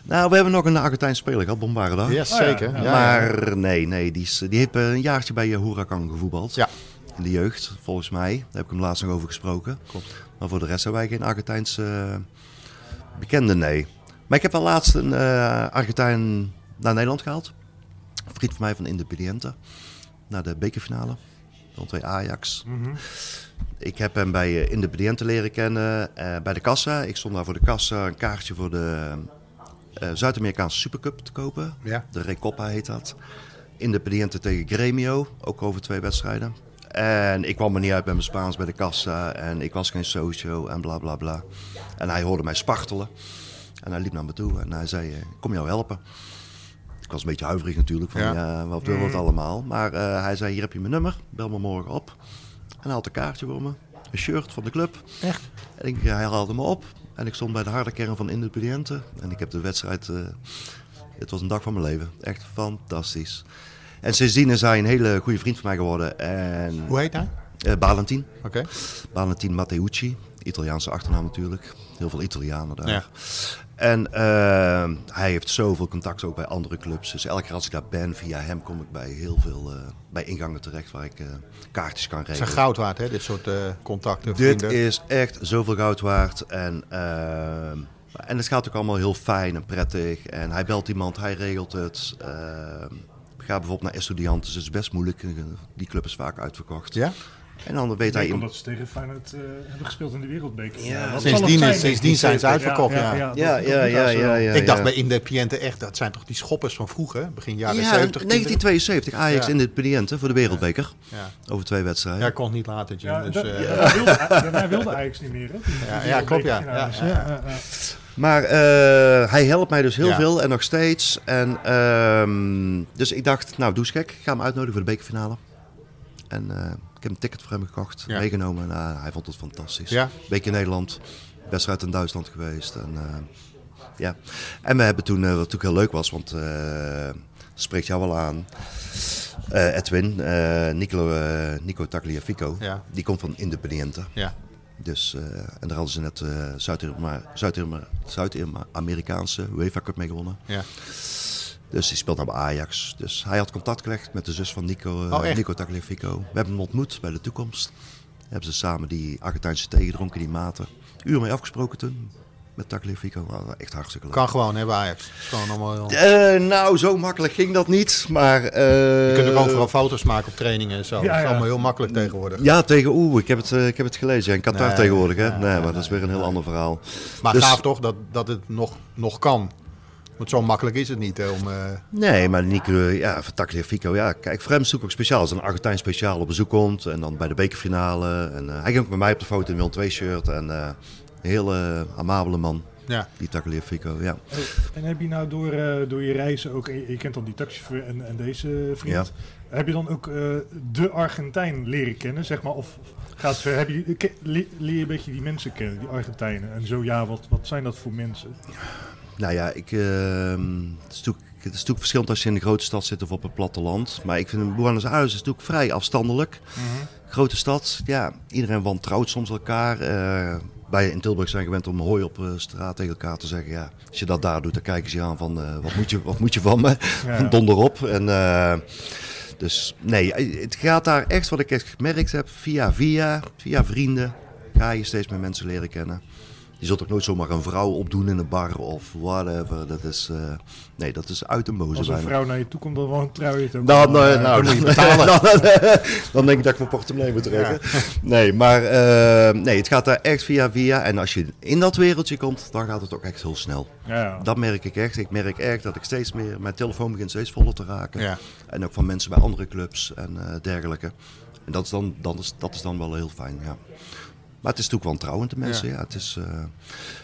Speaker 1: Nou, we hebben nog een Argentijn speler gehad, Bombarda.
Speaker 2: yes,
Speaker 3: Oh ja,
Speaker 2: zeker.
Speaker 3: ja.
Speaker 2: Ja, ja.
Speaker 1: maar nee, nee, die, is, die heeft eh, een jaartje bij uh, Huracan gevoetbald.
Speaker 2: Ja.
Speaker 1: In de jeugd, volgens mij. Daar heb ik hem laatst nog over gesproken.
Speaker 2: Klopt.
Speaker 1: Maar voor de rest hebben wij geen Argentijnse eh, bekenden, nee. Maar ik heb wel laatst een eh, Argentijn naar Nederland gehaald. Een vriend van mij van Independiente. Naar de bekerfinale. 02 Ajax.
Speaker 3: Mhm.
Speaker 1: Ik heb hem bij eh, Independiente leren kennen, eh, bij de kassa. Ik stond daar voor de kassa een kaartje voor de Zuid-Amerikaanse Supercup te kopen.
Speaker 2: Ja.
Speaker 1: De Recopa heet dat. Independiente tegen Gremio, ook over twee wedstrijden. En ik kwam er niet uit met mijn Spaans bij de kassa en ik was geen socio en bla bla bla. En hij hoorde mij spartelen en hij liep naar me toe en hij zei, eh, kom jou helpen. Ik was een beetje huiverig natuurlijk, van
Speaker 2: Ja.
Speaker 1: ja, wat wil het allemaal. Maar eh, hij zei, hier heb je mijn nummer, bel me morgen op. En hij had een kaartje voor me, een shirt van de club.
Speaker 2: Echt?
Speaker 1: En ik, hij haalde me op en ik stond bij de harde kern van Independiente. En ik heb de wedstrijd, eh, het was een dag van mijn leven. Echt fantastisch. En sindsdien is hij een hele goede vriend van mij geworden. En
Speaker 2: Hoe heet hij?
Speaker 1: eh Valentin,
Speaker 2: Oké.
Speaker 1: Valentin Matteucci, Italiaanse achternaam natuurlijk. Heel veel Italianen daar.
Speaker 2: Ja.
Speaker 1: En eh, hij heeft zoveel contact ook bij andere clubs. Dus elke keer als ik daar ben, via hem kom ik bij heel veel eh, bij ingangen terecht waar ik eh, kaartjes kan
Speaker 2: Het is
Speaker 1: regelen.
Speaker 2: goud waard, hè? Dit soort contacten,
Speaker 1: Dit
Speaker 2: vrienden.
Speaker 1: is echt zoveel goud waard. En, en het gaat ook allemaal heel fijn en prettig. En hij belt iemand, hij regelt het. Ehm, ga bijvoorbeeld naar Estudiantes, dat is best moeilijk. Die club is vaak uitverkocht.
Speaker 2: Ja?
Speaker 1: En dan weet hij...
Speaker 3: omdat ze tegen Feyenoord eh, hebben gespeeld in de wereldbeker.
Speaker 1: Ja,
Speaker 2: sindsdien
Speaker 3: zijn,
Speaker 2: sindsdien zijn ze uitverkocht, ja.
Speaker 1: Ja, ja, ja, ja, ja.
Speaker 2: ik dacht
Speaker 1: ja.
Speaker 2: bij Independiente echt, dat zijn toch die schoppers van vroeger, begin jaren
Speaker 1: Ja,
Speaker 2: 70.
Speaker 1: 1972, Ajax
Speaker 2: Ja.
Speaker 1: in de Pediente voor de wereldbeker.
Speaker 2: Ja.
Speaker 1: Over twee wedstrijden.
Speaker 2: Ja, kon niet laten, Jim.
Speaker 3: Ja,
Speaker 2: dus, eh,
Speaker 3: daarna wilde, daarna wilde Ajax niet meer. Hè? Die-
Speaker 2: Ja, klopt, ja.
Speaker 1: Maar eh, hij helpt mij dus heel
Speaker 2: Ja.
Speaker 1: veel en nog steeds. En, ehm, dus ik dacht, nou doe eens gek, ik ga hem uitnodigen voor de bekerfinale. En eh, heb een ticket voor hem gekocht,
Speaker 2: Ja.
Speaker 1: meegenomen. En ah, hij vond het fantastisch.
Speaker 2: Ja.
Speaker 1: Week in Nederland, wedstrijd in Duitsland geweest. En, eh, ja. en we hebben toen, eh, wat natuurlijk heel leuk was, want eh spreekt jou wel aan. Edwin, Nico, Nico Tagliafico,
Speaker 2: Ja.
Speaker 1: die komt van Independiente.
Speaker 2: ja.
Speaker 1: Dus, en daar hadden ze net eh Zuid-Amerika- Zuid-Amerika- Zuid-Amerikaanse UEFA Cup mee gewonnen.
Speaker 2: ja.
Speaker 1: Dus die speelt nou bij Ajax. Dus hij had contact gelegd met de zus van Nico, eh,
Speaker 2: Oh?
Speaker 1: Nico Tagliafico. We hebben hem ontmoet bij de toekomst. Hebben ze samen die Argentijnse thee gedronken, die maten. Uur mee afgesproken toen. Met Tagliafico. Oh, echt hartstikke leuk.
Speaker 2: Kan gewoon, hè, bij Ajax. Gewoon allemaal... Je
Speaker 1: Eh, nou, zo makkelijk ging dat niet. Maar, eh,
Speaker 2: kunt ook overal foto's maken op trainingen en zo.
Speaker 3: Ja,
Speaker 2: dat is
Speaker 3: ja.
Speaker 2: allemaal heel makkelijk tegewoordig.
Speaker 1: Ja, tegen Oeh, ik heb het, ik heb het gelezen. Ja, in Qatar
Speaker 2: Nee,
Speaker 1: tegenwoordig, hè?
Speaker 2: nee,
Speaker 1: maar dat is weer een heel ander verhaal.
Speaker 2: Maar
Speaker 1: Dus-
Speaker 2: gaaf toch dat, dat het nog, nog kan. Want zo makkelijk is het niet hè, om... eh,
Speaker 1: Nee, maar Nico, ja, van Tagliafico, ja, kijk, voor hem is het natuurlijk ook speciaal. Als een Argentijn speciaal op bezoek komt en dan bij de bekerfinale. En, eh, hij ging ook met mij op de foto in Willem 2 shirt en eh, een hele amabele man,
Speaker 2: ja.
Speaker 1: die Tagliafico, ja.
Speaker 3: Hey, En heb je nou door, door je reizen ook, je, je kent dan die taxichauffeur en, en deze vriend, heb je dan ook eh, de Argentijn leren kennen, zeg maar? Of gaat ver? Heb je, leer je een beetje die mensen kennen, die Argentijnen? En zo ja, wat, wat zijn dat voor mensen?
Speaker 1: Nou ja, ik, ehm, het, is natuurlijk, het is natuurlijk verschillend als je in de grote stad zit of op het platteland. Maar ik vind Buenos Aires is natuurlijk vrij afstandelijk. Grote stad, ja, iedereen wantrouwt soms elkaar. Eh, wij in Tilburg zijn gewend om hooi op eh, straat tegen elkaar te zeggen. Ja, als je dat daar doet, dan kijken ze je aan van eh, wat, moet je, wat moet je van me?
Speaker 3: Ja.
Speaker 1: Donder op. En, dus nee, het gaat daar echt, wat ik echt gemerkt heb, via via, via vrienden, ga je steeds meer mensen leren kennen. Je zult ook nooit zomaar een vrouw opdoen in een bar of whatever. Dat is, eh, nee, dat is uit de boze
Speaker 3: Als een
Speaker 1: bijna.
Speaker 3: vrouw naar je toe komt, dan je.
Speaker 1: Nou,
Speaker 3: wel.
Speaker 1: nou,
Speaker 3: Eh,
Speaker 1: nou,
Speaker 2: dan moet je
Speaker 1: dan,
Speaker 2: betalen.
Speaker 1: dan, dan denk ik dat ik mijn portemonnee moet trekken. Nee, maar eh, nee, het gaat daar echt via via. En als je in dat wereldje komt, dan gaat het ook echt heel snel.
Speaker 3: ja.
Speaker 1: Dat merk ik echt. Ik merk echt dat ik steeds meer, mijn telefoon begint steeds voller te raken.
Speaker 2: Ja.
Speaker 1: En ook van mensen bij andere clubs en eh, dergelijke. En dat is, dan, dat, is, dat is dan wel heel fijn, ja. Maar het is natuurlijk wantrouwend, de mensen. Ja. Het is, eh,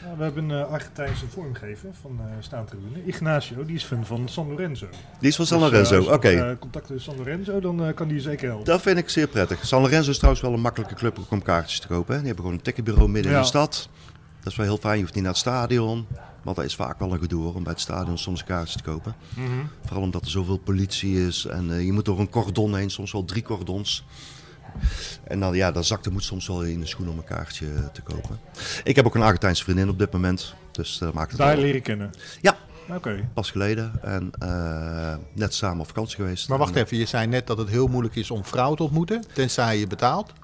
Speaker 3: Ja, we hebben een eh, Argentijnse vormgever van uh, Staantribune. Ignacio, die is fan van San Lorenzo.
Speaker 1: die is van San
Speaker 3: Dus,
Speaker 1: Lorenzo,
Speaker 3: als je
Speaker 1: oké.
Speaker 3: eh, contact met San Lorenzo, dan eh, kan die je zeker helpen.
Speaker 1: Dat vind ik zeer prettig. San Lorenzo is trouwens wel een makkelijke club om kaartjes te kopen. Hè. Die hebben gewoon een ticketbureau midden in de stad. Dat is wel heel fijn. Je hoeft niet naar het stadion. Want dat is vaak wel een gedoe hoor, om bij het stadion soms kaartjes te kopen.
Speaker 3: Mhm.
Speaker 1: Vooral omdat er zoveel politie is. En je moet door een cordon heen, soms wel drie cordons. En dan, ja, dan zakt de moed soms wel in de schoen om een kaartje te kopen. Ik heb ook een Argentijnse vriendin op dit moment. Dus dat maakt het
Speaker 3: Daar
Speaker 1: wel-
Speaker 3: leren kennen.
Speaker 1: Ja,
Speaker 3: Oké.
Speaker 1: pas geleden. En eh, net samen op vakantie geweest.
Speaker 2: Maar wacht
Speaker 1: En-
Speaker 2: even, je zei net dat het heel moeilijk is om vrouwen te ontmoeten, tenzij je betaalt.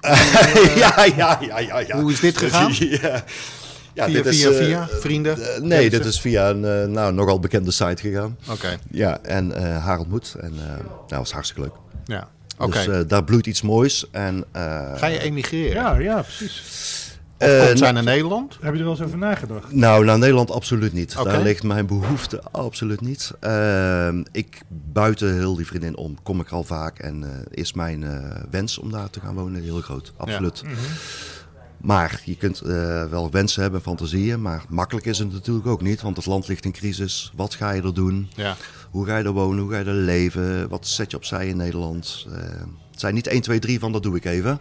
Speaker 1: ja, ja, ja, ja, ja.
Speaker 2: Hoe is dit gegaan?
Speaker 1: ja. Ja,
Speaker 2: via,
Speaker 1: dit is,
Speaker 2: via,
Speaker 1: eh,
Speaker 2: via, vrienden?
Speaker 1: eh, nee, dit is via een eh, nou, nogal bekende site gegaan.
Speaker 2: Oké,
Speaker 1: Ja, en eh haar ontmoet. En eh nou, was hartstikke leuk.
Speaker 2: ja.
Speaker 1: Dus eh, daar bloeit iets moois. En, eh,
Speaker 2: Ga je emigreren?
Speaker 3: Ja, ja, precies.
Speaker 2: Of
Speaker 1: eh,
Speaker 2: komt zij naar Nederland?
Speaker 3: Heb je er wel eens over nagedacht?
Speaker 1: Nou, naar Nederland absoluut niet. Daar ligt mijn behoefte absoluut niet. Ehm, ik buiten heel die vriendin om, kom ik al vaak. En eh, is mijn eh, wens om daar te gaan wonen heel groot. Absoluut.
Speaker 3: Mhm.
Speaker 1: Maar je kunt eh, wel wensen hebben, fantasieën. Maar makkelijk is het natuurlijk ook niet. Want het land ligt in crisis. Wat ga je er doen?
Speaker 2: Ja.
Speaker 1: Hoe ga je er wonen? Hoe ga je er leven? Wat zet je opzij in Nederland? Eh, het zijn niet 1, 2, 3 van dat doe ik even.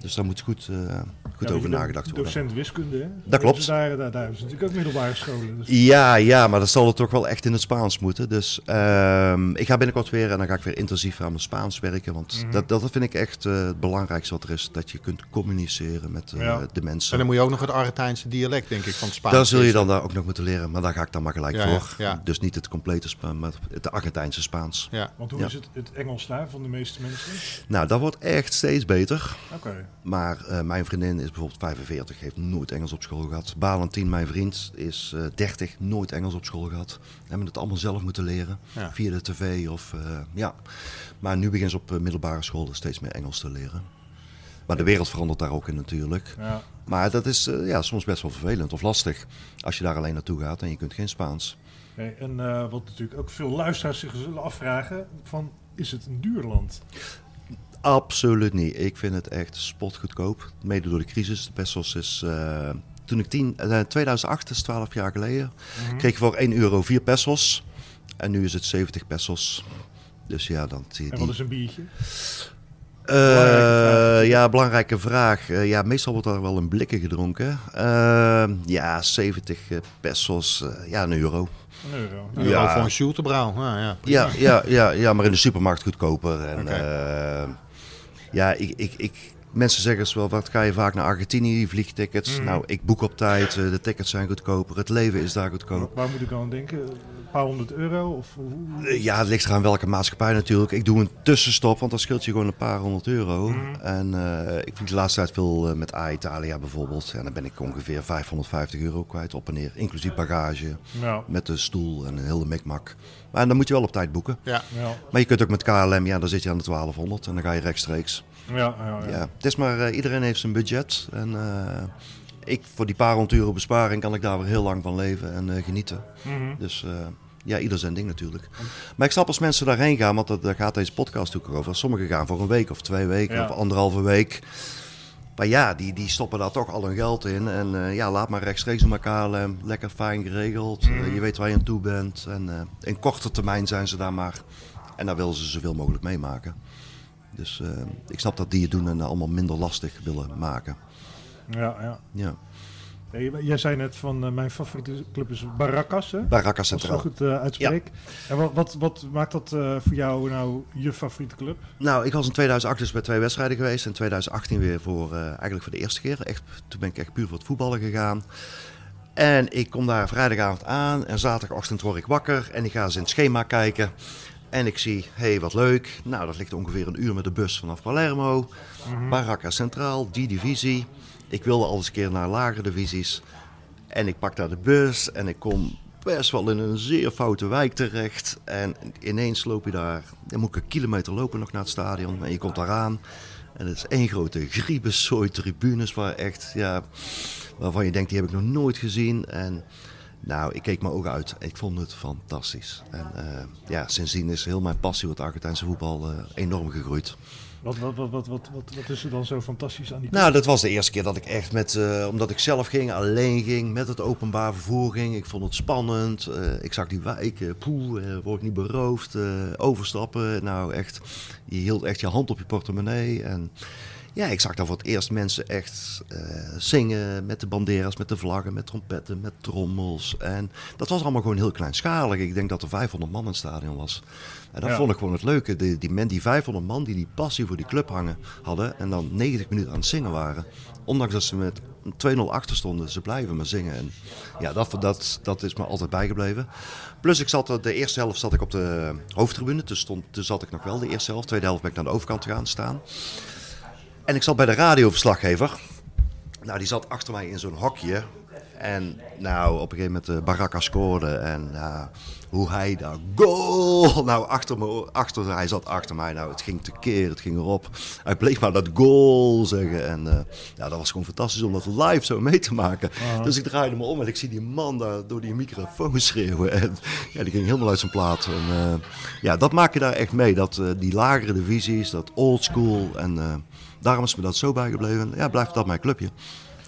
Speaker 1: Dus daar moet goed, eh, goed
Speaker 3: Ja,
Speaker 1: over nagedacht worden.
Speaker 3: Docent wiskunde, hè?
Speaker 1: Dat klopt.
Speaker 3: Daar, daar, daar hebben ze natuurlijk ook middelbare scholen. Dus.
Speaker 1: Ja, ja, maar dan zal het toch wel echt in het Spaans moeten. Dus ehm, ik ga binnenkort weer en dan ga ik weer intensief aan mijn Spaans werken. Want
Speaker 3: Mhm.
Speaker 1: dat, dat vind ik echt eh, het belangrijkste wat er is. Dat je kunt communiceren met eh,
Speaker 3: Ja.
Speaker 1: de mensen.
Speaker 2: En dan moet je ook nog het Argentijnse dialect, denk ik, van het Spaans.
Speaker 1: Daar zul je dan daar ook nog moeten leren, maar daar ga ik dan maar gelijk
Speaker 2: Ja,
Speaker 1: voor.
Speaker 2: ja.
Speaker 1: Dus niet het complete Spaans, maar het Argentijnse Spaans.
Speaker 2: Ja.
Speaker 3: Want hoe
Speaker 1: Ja.
Speaker 3: is het, het Engels daar van de meeste mensen?
Speaker 1: Nou, dat wordt echt steeds beter.
Speaker 3: Oké.
Speaker 1: Maar eh, mijn vriendin is bijvoorbeeld 45, heeft nooit Engels op school gehad. Valentien, mijn vriend, is eh 30, nooit Engels op school gehad. Hebben het allemaal zelf moeten leren,
Speaker 2: Ja.
Speaker 1: via de tv of eh, ja. Maar nu begint ze op eh, middelbare school steeds meer Engels te leren. Maar de wereld verandert daar ook in natuurlijk.
Speaker 3: Ja.
Speaker 1: Maar dat is eh, ja, soms best wel vervelend of lastig als je daar alleen naartoe gaat en je kunt geen Spaans.
Speaker 3: Hey, en eh, wat natuurlijk ook veel luisteraars zich zullen afvragen: van, is het een duur land?
Speaker 1: Absoluut niet. Ik vind het echt spotgoedkoop. Mede door de crisis. De pesos is... eh, toen ik 10, eh, 2008, dat is 12 jaar geleden, kreeg je voor 1 euro 4 pesos. En nu is het 70 pesos. Dus ja, dan zie je
Speaker 3: En wat is een biertje?
Speaker 1: Eh,
Speaker 3: Belangrijke
Speaker 1: ja, belangrijke vraag. Eh, ja, meestal wordt daar wel een blikken gedronken. Eh, ja, 70 pesos. eh, ja, een euro.
Speaker 3: Een euro.
Speaker 2: Een
Speaker 1: Ja.
Speaker 2: euro voor een shooterbrouw. Nou, ja.
Speaker 1: Ja, ja, ja, ja, maar in de supermarkt goedkoper. En. Ja, ik, ik, ik, mensen zeggen eens wel, wat ga je vaak naar Argentinië, vliegtickets.
Speaker 3: Mhm.
Speaker 1: Nou, ik boek op tijd, eh, de tickets zijn goedkoper, het leven is daar goedkoop.
Speaker 3: Waar moet ik aan denken? Een paar honderd euro? Of hoe?
Speaker 1: Eh, Ja, het ligt eraan welke maatschappij natuurlijk. Ik doe een tussenstop, want dan scheelt je gewoon een paar honderd euro.
Speaker 3: Mhm.
Speaker 1: En eh, ik vlieg de laatste tijd veel eh, met A Italia bijvoorbeeld. En dan ben ik ongeveer 550 euro kwijt op en neer, inclusief bagage, met de stoel en een hele mikmak. Maar dan moet je wel op tijd boeken.
Speaker 2: Ja.
Speaker 3: ja,
Speaker 1: Maar je kunt ook met KLM, ja, dan zit je aan de 1200 en dan ga je rechtstreeks.
Speaker 3: ja, ja. ja.
Speaker 1: Ja, het is maar, iedereen heeft zijn budget. En eh, ik, voor die paar honderd euro besparing kan ik daar weer heel lang van leven en eh, genieten.
Speaker 3: Mhm.
Speaker 1: Dus eh, ja, ieder zijn ding natuurlijk. Maar ik snap als mensen daarheen gaan, want dat, daar gaat deze podcast ook over. Sommigen gaan voor een week of twee weken
Speaker 3: Ja.
Speaker 1: of anderhalve week. Maar ja, die, die stoppen daar toch al hun geld in. En eh, ja, laat maar rechtstreeks naar KLM. Lekker fijn geregeld.
Speaker 3: Mhm.
Speaker 1: Je weet waar je aan toe bent. En in korte termijn zijn ze daar maar. En daar willen ze zoveel mogelijk meemaken. Dus ik snap dat die het doen en allemaal minder lastig willen maken.
Speaker 3: Ja, ja.
Speaker 1: Ja.
Speaker 3: Hey, jij zei net van eh, mijn favoriete club is Barracas, hè?
Speaker 1: Barracas
Speaker 3: Als ik het
Speaker 1: Centraal.
Speaker 3: goed eh, uitspreek. En wat, wat, wat maakt dat eh, voor jou nou je favoriete club?
Speaker 1: Nou, ik was in 2008 dus bij twee wedstrijden geweest. In 2018 weer voor, eigenlijk voor de eerste keer. Echt, toen ben ik echt puur voor het voetballen gegaan. En ik kom daar vrijdagavond aan en zaterdagochtend word ik wakker en ik ga eens in het schema kijken. En ik zie, hé, hey, wat leuk. Nou, dat ligt ongeveer een uur met de bus vanaf Palermo. Baracca Centraal, die divisie. Ik wilde al eens een keer naar lagere divisies. En ik pak daar de bus en ik kom best wel in een zeer foute wijk terecht. En ineens loop je daar, dan moet ik een kilometer lopen nog naar het stadion. En je komt daar aan en het is één grote griebessooi tribunes waar echt, ja, waarvan je denkt, die heb ik nog nooit gezien. En nou, ik keek mijn ogen uit. Ik vond het fantastisch. En eh, ja, sindsdien is heel mijn passie voor het Argentijnse voetbal eh, enorm gegroeid.
Speaker 3: Wat, wat, wat, wat, wat, wat, is er dan zo fantastisch aan die
Speaker 1: Nou, dat was de eerste keer dat ik echt met, eh, omdat ik zelf ging, alleen ging, met het openbaar vervoer ging. Ik vond het spannend. Eh, ik zag die wijken, poeh, eh, word ik niet beroofd, eh, overstappen. Nou, echt, je hield echt je hand op je portemonnee. En ja, ik zag daar voor het eerst mensen echt eh, zingen met de banderas, met de vlaggen, met trompetten, met trommels. En dat was allemaal gewoon heel kleinschalig. Ik denk dat er 500 man in het stadion was. En dat
Speaker 3: Ja.
Speaker 1: vond ik gewoon het leuke. Die, die, men, die 500 man die die passie voor die club hangen hadden en dan 90 minuten aan het zingen waren. Ondanks dat ze met 2-0 achter stonden, ze blijven maar zingen. En ja, dat, dat, dat is me altijd bijgebleven. Plus ik zat de eerste helft zat ik op de hoofdtribune. Toen, stond, toen zat ik nog wel de eerste helft. Tweede helft ben ik naar de overkant gaan staan. En ik zat bij de radioverslaggever. Nou, die zat achter mij in zo'n hokje. En nou, op een gegeven moment uh, Baraka scoorde en uh, hoe hij daar goal, nou achter me, achter, hij zat achter mij, nou het ging tekeer, het ging erop. Hij bleef maar dat goal zeggen en uh, ja, dat was gewoon fantastisch om dat live zo mee te maken. -huh. Dus ik draaide me om en ik zie die man daar door die microfoon schreeuwen en ja, die ging helemaal uit zijn plaat. En ja, dat maak je daar echt mee, dat die lagere divisies, dat old school en daarom is me dat zo bijgebleven. Ja, blijft dat mijn clubje.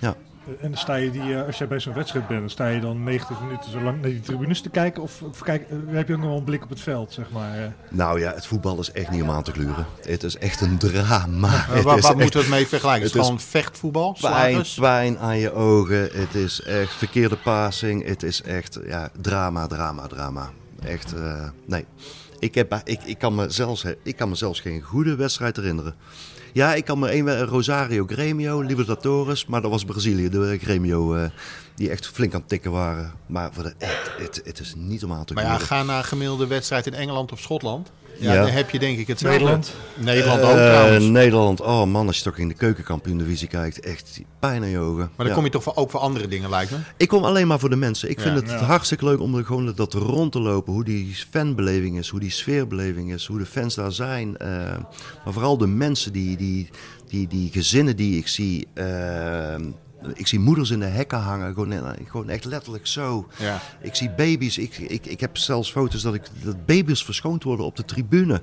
Speaker 1: Ja.
Speaker 3: En dan sta je die, als jij bij zo'n wedstrijd bent, dan sta je dan 90 minuten zo lang naar die tribunes te kijken? Of, of kijk, heb je ook nog wel een blik op het veld, zeg maar?
Speaker 1: Nou ja, het voetbal is echt niet om aan te gluren. Het is echt een drama.
Speaker 2: Uh, waar waar moeten we het mee vergelijken? Het is gewoon vechtvoetbal?
Speaker 1: Pijn, pijn aan je ogen. Het is echt verkeerde passing. Het is echt ja, drama, drama, drama. Echt, uh, nee. Ik, heb, ik, ik, kan me zelfs, ik kan me zelfs geen goede wedstrijd herinneren. Ja, ik kan me één Rosario Gremio, Libertadores, maar dat was Brazilië, de Gremio, uh, die echt flink aan het tikken waren. Maar voor de, het, het, het is niet om aan te
Speaker 2: Maar ja, ga naar gemiddelde wedstrijd in Engeland of Schotland. Ja,
Speaker 1: Ja.
Speaker 2: dan heb je denk ik het
Speaker 3: Nederland.
Speaker 2: Nederland ook
Speaker 1: Eh,
Speaker 2: trouwens.
Speaker 1: Nederland, oh man, als je toch in de keukenkampioen-divisie kijkt, echt pijn aan je ogen.
Speaker 2: Maar dan
Speaker 1: Ja.
Speaker 2: kom je toch voor, ook voor andere dingen, lijkt me.
Speaker 1: Ik kom alleen maar voor de mensen. Ik vind het
Speaker 3: Ja.
Speaker 1: hartstikke leuk om er gewoon dat rond te lopen. Hoe die fanbeleving is, hoe die sfeerbeleving is, hoe de fans daar zijn. eh, maar vooral de mensen, die, die, die, die gezinnen die ik zie. Ik zie moeders in de hekken hangen, gewoon, eh, gewoon echt letterlijk zo.
Speaker 2: Ja.
Speaker 1: Ik zie baby's, ik, ik, ik heb zelfs foto's dat, ik, dat baby's verschoond worden op de tribune.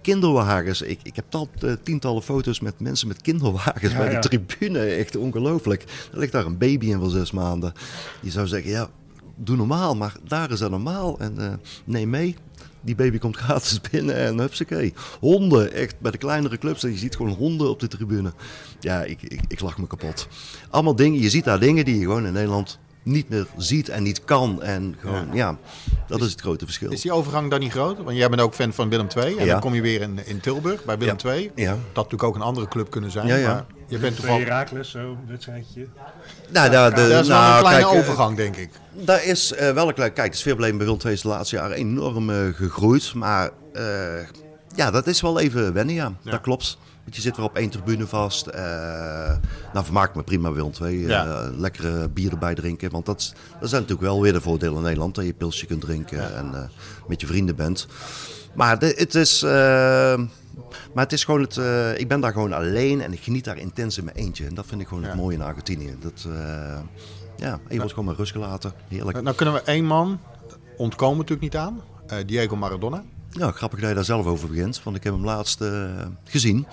Speaker 1: Kinderwagens, ik, ik heb tal, eh, tientallen foto's met mensen met kinderwagens
Speaker 3: Ja,
Speaker 1: bij de tribune. Echt ongelooflijk. Er ligt daar een baby in van zes maanden. Je zou zeggen, ja, doe normaal, maar daar is dat normaal. En eh, neem mee. Die baby komt gratis binnen en hupsakee. Honden, echt bij de kleinere clubs. Je ziet gewoon honden op de tribune. Ja, ik, ik, ik lach me kapot. Allemaal dingen, je ziet daar dingen die je gewoon in Nederland niet meer ziet en niet kan. En gewoon, ja, dat is het grote verschil.
Speaker 2: Is die overgang dan niet groot? Want jij bent ook fan van Willem II. En
Speaker 1: Ja.
Speaker 2: dan kom je weer in, in Tilburg bij Willem
Speaker 1: Ja.
Speaker 2: II.
Speaker 1: Ja.
Speaker 2: Dat natuurlijk ook een andere club kunnen zijn.
Speaker 1: Ja, ja.
Speaker 2: Maar je bent
Speaker 3: Bij
Speaker 2: toevallig...
Speaker 3: Herakles, zo, wedstrijdje.
Speaker 1: Nou, daar- de-
Speaker 2: Dat is wel
Speaker 1: nou,
Speaker 2: een kleine
Speaker 1: kijk, eh,
Speaker 2: overgang, denk ik.
Speaker 1: Daar is eh, wel een klein... Kijk, de sfeerbeleving bij Willem II is de laatste jaren enorm eh, gegroeid. Maar eh, ja, dat is wel even wennen, ja.
Speaker 2: Ja.
Speaker 1: Dat klopt. Want je zit weer op één tribune vast. eh nou, vermaak me prima Willem II. eh,
Speaker 2: Ja.
Speaker 1: lekkere bier erbij drinken. Want dat, is- dat zijn natuurlijk wel weer de voordelen in Nederland. Dat je pilsje kunt drinken en eh, met je vrienden bent. Maar de, het is... maar het is gewoon het. ik ben daar gewoon alleen en ik geniet daar intens in mijn eentje. En dat vind ik gewoon
Speaker 2: Ja.
Speaker 1: het mooie in Argentinië. Dat, eh, ja, je wordt gewoon maar rust gelaten. Heerlijk.
Speaker 2: Nou kunnen we één man ontkomen natuurlijk niet aan. Diego Maradona.
Speaker 1: Ja, grappig dat je daar zelf over begint, want ik heb hem laatst eh, gezien.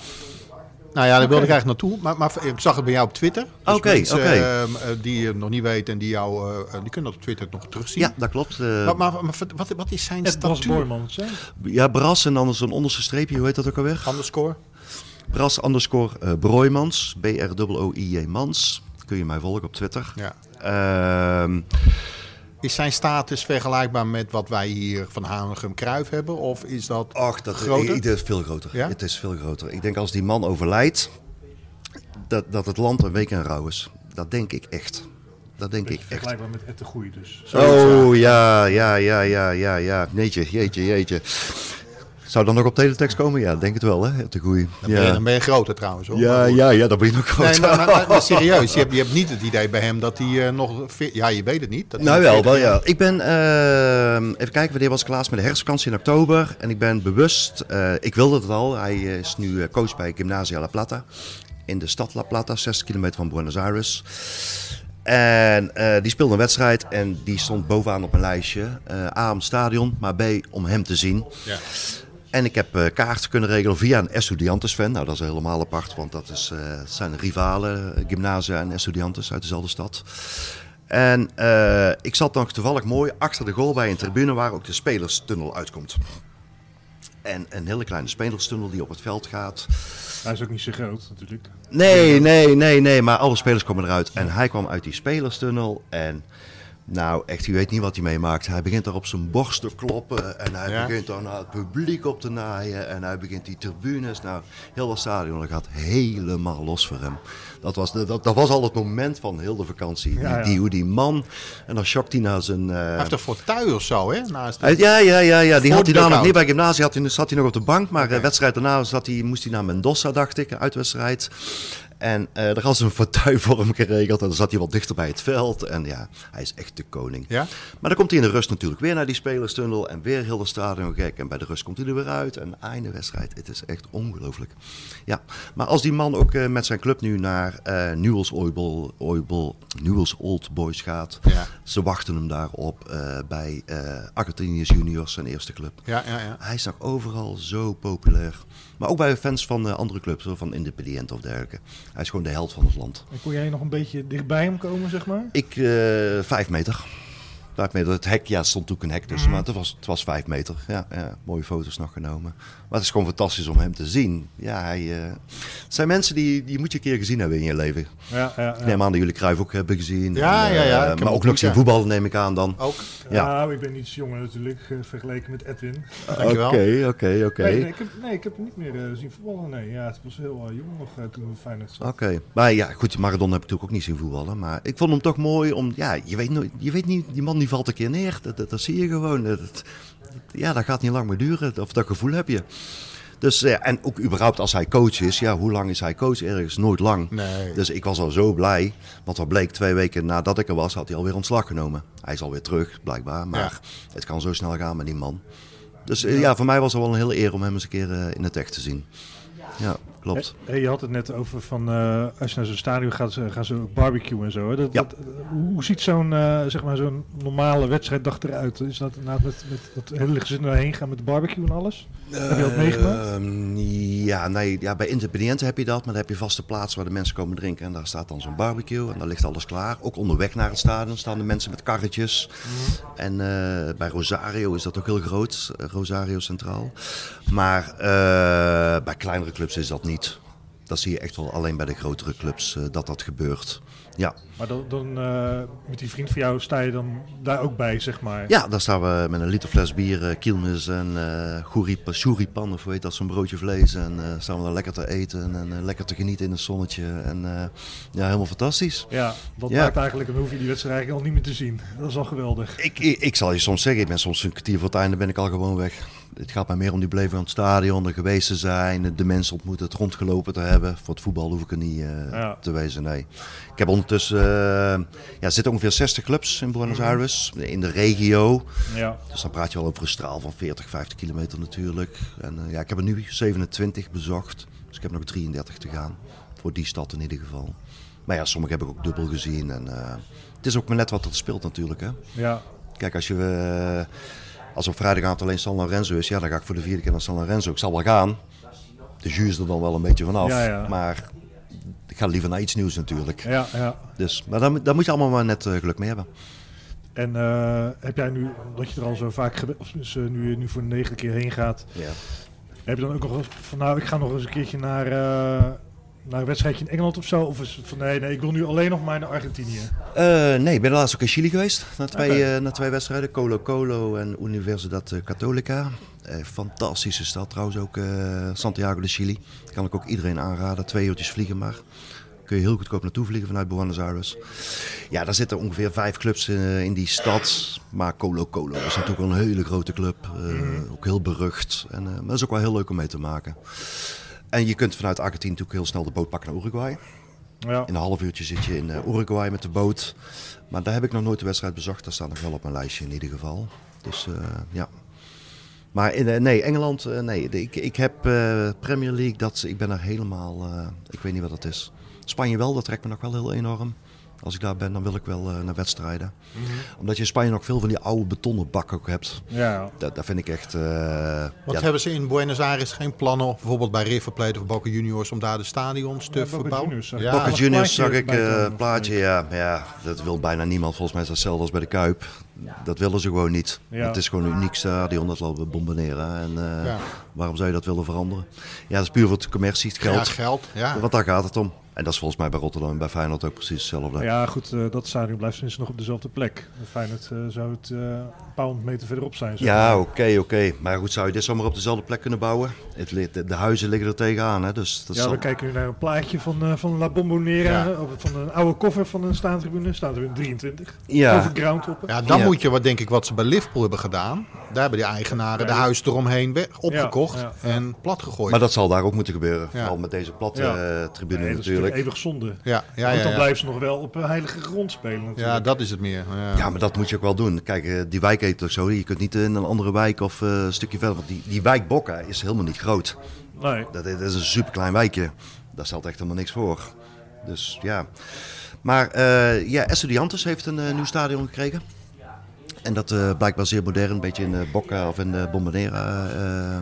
Speaker 2: Nou ja, daar wilde ik eigenlijk naartoe. Maar, maar ik zag het bij jou op Twitter. Dus
Speaker 1: Oké,
Speaker 2: mensen,
Speaker 1: oké.
Speaker 2: eh, eh, die het nog niet weten en die jou, die kunnen dat op Twitter nog terugzien.
Speaker 1: Ja, dat klopt.
Speaker 2: Maar, maar, maar wat, wat is zijn statuur?
Speaker 1: Ja, Bras en dan zo'n onderste streepje, hoe heet dat ook alweer?
Speaker 2: Underscore?
Speaker 1: Bras underscore Broijmans, B-R-O-O-I-J Mans. Kun je mij volgen op Twitter.
Speaker 2: Ja. Is zijn status vergelijkbaar met wat wij hier van Hanegem Kruif hebben? Of is dat
Speaker 1: ach, dat
Speaker 2: groter?
Speaker 1: Het is veel groter.
Speaker 2: Ja?
Speaker 1: Het is veel groter. Ik denk als die man overlijdt, dat, dat het land een week in rouw is. Dat denk ik echt. Dat denk ik echt.
Speaker 3: vergelijkbaar met Ed de Goeie dus.
Speaker 1: Oh ja, ja, ja, ja, ja, ja. Jeetje, jeetje, jeetje. Zou dan nog op teletext komen? Ja, denk het wel, hè? Te goeie.
Speaker 2: Dan, ben je, dan ben je groter trouwens hoor.
Speaker 1: ja, ja, ja, dan ben je nog groot.
Speaker 2: Nee, maar, maar- maar- maar serieus, je hebt, je hebt niet het idee bij hem dat hij eh, nog... Ja, je weet het niet. Dat
Speaker 1: Nou wel,
Speaker 2: 40
Speaker 1: wel ja. Ik ben, ehm, even kijken, wanneer was ik laatst met de herfstvakantie in oktober. En ik ben bewust, eh, ik wilde het al. Hij is nu eh, coach bij Gymnasia La Plata. In de stad La Plata, 60 kilometer van Buenos Aires. En die speelde een wedstrijd en die stond bovenaan op mijn lijstje. A, om het stadion, maar B, om hem te zien.
Speaker 2: Ja.
Speaker 1: En ik heb eh, kaarten kunnen regelen via een Estudiantes fan. Nou, dat is helemaal apart, want dat is, eh, zijn rivalen, eh, Gymnasia en Estudiantes uit dezelfde stad. En ik zat nog toevallig mooi achter de goal bij een tribune waar ook de spelerstunnel uitkomt. En een hele kleine spelerstunnel die op het veld gaat.
Speaker 3: Hij is ook niet zo groot natuurlijk.
Speaker 1: Nee, nee, nee, nee, maar alle spelers komen eruit. En hij kwam uit die spelerstunnel en nou echt, u weet niet wat hij meemaakt. Hij begint daar op zijn borst te kloppen en hij
Speaker 2: Ja.
Speaker 1: begint dan naar het publiek op te naaien en hij begint die tribunes. Nou, heel dat stadion dat gaat helemaal los voor hem. Dat was, de, dat, dat was al het moment van heel de vakantie. Die,
Speaker 3: Ja, ja.
Speaker 1: Die, hoe die man, en dan schokt hij naar zijn... eh,
Speaker 2: Hij heeft toch fauteuil of zo, hè? Naast
Speaker 1: hij- ja, ja, ja, ja. Die had hij namelijk
Speaker 2: dugout.
Speaker 1: niet bij gymnasie. Had hij, zat hij nog op de bank. Maar
Speaker 2: Oké.
Speaker 1: de wedstrijd daarna zat hij, moest hij naar Mendoza, dacht ik. Uitwedstrijd. En uh, er was een fauteuil voor hem geregeld. En dan zat hij wat dichter bij het veld. En ja, hij is echt de koning.
Speaker 2: Ja?
Speaker 1: Maar dan komt hij in de rust natuurlijk weer naar die spelerstunnel. En weer heel de stadion gek. En bij de rust komt hij er weer uit. En einde wedstrijd. Het is echt ongelooflijk. Ja, maar als die man ook uh, met zijn club nu naar uh, Newell's, Oibel, Oibel, Newell's Old Boys gaat.
Speaker 2: Ja.
Speaker 1: Ze wachten hem daar op bij Argentiniërs Juniors, zijn eerste club.
Speaker 2: Ja, ja, ja.
Speaker 1: Hij is nog overal zo populair. Maar ook bij fans van andere clubs, van Independiente of dergelijke. Hij is gewoon de held van het land.
Speaker 3: En kon jij nog een beetje dichtbij hem komen, zeg maar?
Speaker 1: Ik, uh, vijf meter. Vijf meter. Het hek, ja, stond natuurlijk een hek tussen, mm. maar het was, het was vijf meter. Ja, ja, mooie foto's nog genomen. Maar het is gewoon fantastisch om hem te zien. Ja, hij, uh, het zijn mensen die, die moet je een keer gezien hebben in je leven.
Speaker 3: Ja, ja, ja.
Speaker 1: Ik neem aan dat jullie Cruijff ook hebben gezien.
Speaker 2: Ja, en, ja, ja.
Speaker 1: Maar ook nog zien voetballen neem ik aan dan.
Speaker 2: Ook.
Speaker 3: Ja, ja ik ben iets jonger natuurlijk, uh, vergeleken met Edwin.
Speaker 1: Oké, oké, oké.
Speaker 3: Nee, ik heb, nee, ik heb hem niet meer zien voetballen. Nee, ja, het was heel jong nog toen we Feyenoord
Speaker 1: Oké, okay. maar ja, goed, Maradona heb ik natuurlijk ook niet zien voetballen. Maar ik vond hem toch mooi om, ja, je weet, nooit, je weet niet, die man die valt een keer neer. Dat, dat, dat zie je gewoon. Dat, ja, dat gaat niet lang meer duren. Of dat gevoel heb je. Dus, ja, en ook überhaupt als hij coach is, ja, hoe lang is hij coach? Ergens nooit lang.
Speaker 2: Nee.
Speaker 1: Dus ik was al zo blij. Want wat bleek, twee weken nadat ik er was, had hij alweer ontslag genomen. Hij is alweer terug, blijkbaar. Maar ja. het kan zo snel gaan met die man. Dus ja. ja, voor mij was het wel een hele eer om hem eens een keer uh, in het echt te zien. Ja, klopt.
Speaker 3: Hey, je had het net over van uh, als je naar zo'n stadion gaat, gaan ze barbecue en zo. Hè? Dat,
Speaker 1: ja.
Speaker 3: dat, hoe ziet zo'n uh, zeg maar zo'n normale wedstrijddag eruit? Is dat inderdaad met, met dat hele gezin erheen gaan met de barbecue en alles? Uh, heb je dat meegemaakt?
Speaker 1: ja, nee, ja, bij Independiente heb je dat, maar dan heb je vaste plaats waar de mensen komen drinken. En daar staat dan zo'n barbecue en daar ligt alles klaar. Ook onderweg naar het stadion staan de mensen met karretjes. Mm. En bij Rosario is dat ook heel groot, Rosario Centraal. Maar bij kleinere clubs is dat niet. Dat zie je echt wel alleen bij de grotere clubs uh, dat dat gebeurt. Ja.
Speaker 3: Maar dan, dan uh, met die vriend van jou sta je dan daar ook bij, zeg maar?
Speaker 1: Ja, daar staan we met een liter fles bier, uh, kielmis en uh, shuripan, of weet dat, zo'n broodje vlees. En staan we daar lekker te eten en lekker te genieten in het zonnetje. En ja, helemaal fantastisch.
Speaker 3: Ja, dat ja. maakt eigenlijk, dan hoef je die wedstrijd eigenlijk al niet meer te zien. Dat is al geweldig.
Speaker 1: Ik, ik, ik zal je soms zeggen, ik ben soms een kwartier voor het einde ben ik al gewoon weg het gaat mij meer om die beleving van het stadion, er geweest te zijn, de mensen ontmoeten, het rondgelopen te hebben. Voor het voetbal hoef ik er niet uh, ja. te wezen, nee. Ik heb ondertussen, uh, ja, er zitten ongeveer 60 clubs in Buenos Aires, in de regio.
Speaker 3: Ja.
Speaker 1: Dus dan praat je wel over een straal van 40, 50 kilometer natuurlijk. En uh, ja, ik heb er nu 27 bezocht, dus ik heb nog 33 te gaan. Voor die stad in ieder geval. Maar ja, sommige heb ik ook dubbel gezien. En, het is ook maar net wat er speelt natuurlijk, hè.
Speaker 3: Ja.
Speaker 1: Kijk, als je als op vrijdagavond alleen San Lorenzo is, ja, dan ga ik voor de vierde keer naar San Lorenzo. Ik zal wel gaan. De jus er dan wel een beetje vanaf.
Speaker 3: Ja, ja.
Speaker 1: Maar ik ga liever naar iets nieuws natuurlijk.
Speaker 3: Ja, ja.
Speaker 1: Dus, maar daar, daar moet je allemaal maar net uh, geluk mee hebben.
Speaker 3: En uh, heb jij nu, omdat je er al zo vaak, of dus, uh, nu, nu voor de negende keer heen gaat,
Speaker 1: ja.
Speaker 3: heb je dan ook nog van nou, ik ga nog eens een keertje naar naar een wedstrijdje in Engeland of zo? Of is het van nee, nee, ik wil nu alleen nog maar naar Argentinië?
Speaker 1: Uh, nee, ik ben laatst ook in Chili geweest. Naar twee, okay. uh, naar twee wedstrijden. Colo Colo en Universidad Católica. Uh, fantastische stad trouwens ook. Santiago de Chili. Kan ik ook iedereen aanraden. Twee uurtjes vliegen maar. Kun je heel goedkoop naartoe vliegen vanuit Buenos Aires. Ja, daar zitten ongeveer vijf clubs in die stad. Maar Colo Colo is natuurlijk wel een hele grote club. Mm. Ook heel berucht. En, maar dat is ook wel heel leuk om mee te maken. En je kunt vanuit Argentinië natuurlijk heel snel de boot pakken naar Uruguay.
Speaker 3: Ja.
Speaker 1: In een half uurtje zit je in uh, Uruguay met de boot. Maar daar heb ik nog nooit de wedstrijd bezocht. Dat staat nog wel op mijn lijstje in ieder geval. Dus uh, ja. Maar in, uh, nee, Engeland, nee. Ik, ik heb Premier League, dat, ik ben er helemaal, ik weet niet wat dat is. Spanje wel, dat trekt me nog wel heel enorm. Als ik daar ben, dan wil ik wel uh, naar wedstrijden.
Speaker 3: Mm -hmm.
Speaker 1: Omdat je in Spanje nog veel van die oude betonnen bakken ook hebt.
Speaker 3: Ja.
Speaker 1: Dat, dat vind ik echt... Uh,
Speaker 2: Wat
Speaker 1: ja.
Speaker 2: hebben ze in Buenos Aires geen plannen, bijvoorbeeld bij River Plate of Boca Juniors, om daar de stadions te
Speaker 3: ja,
Speaker 2: verbouwen?
Speaker 3: Juniors,
Speaker 1: ja. Boca Juniors zag ik uh, plaatje, ja, ja. Dat wil bijna niemand. Volgens mij is dat hetzelfde als bij de Kuip. Dat willen ze gewoon niet.
Speaker 3: Ja.
Speaker 1: Het is gewoon een uniek stadion, dat laten we bombarderen. En ja. waarom zou je dat willen veranderen? Ja, dat is puur voor de commercie, het geld.
Speaker 2: Ja, geld, ja.
Speaker 1: Want daar gaat het om. En dat is volgens mij bij Rotterdam en bij Feyenoord ook precies hetzelfde.
Speaker 3: Ja, goed, uh, dat stadion blijft tenminste nog op dezelfde plek. Feyenoord uh, zou het uh, een paar honderd meter verderop zijn.
Speaker 1: Ja, oké, oké. Okay. Maar goed, zou je dit zomaar op dezelfde plek kunnen bouwen? Het, de, de huizen liggen er tegenaan, hè? Dus dat
Speaker 3: ja,
Speaker 1: zal...
Speaker 3: we kijken nu naar een plaatje van, van La Bombonera, ja. van een oude koffer van een staantribune. Staat er in 23.
Speaker 1: Ja.
Speaker 3: Over groundtoppen.
Speaker 2: Ja, dan ja. moet je, wat denk ik, wat ze bij Liverpool hebben gedaan Daar hebben die eigenaren de huis eromheen weg, opgekocht
Speaker 3: ja,
Speaker 2: en plat gegooid.
Speaker 1: Maar dat zal daar ook moeten gebeuren.
Speaker 2: Ja.
Speaker 1: Vooral met deze platte
Speaker 3: Ja.
Speaker 1: eh, tribune
Speaker 3: Nee, is
Speaker 1: natuurlijk.
Speaker 3: eeuwig zonde.
Speaker 2: ja, ja,
Speaker 3: Want
Speaker 2: ja,
Speaker 3: dan blijven ze nog wel op een heilige grond spelen natuurlijk.
Speaker 2: ja, dat is het meer. Ja.
Speaker 1: Ja, maar dat moet je ook wel doen. Kijk, eh, die wijk heet toch zo. Je kunt niet in een andere wijk of eh, een stukje verder. Want die, die wijk Bokka is helemaal niet groot.
Speaker 3: Nee.
Speaker 1: Dat, is- dat is een superklein wijkje. Daar stelt echt helemaal niks voor. Dus ja. Maar eh ja, Estudiantes heeft een nieuw stadion gekregen. En dat eh blijkbaar zeer modern. Een beetje in eh Bocca of in uh, Bombonera. eh,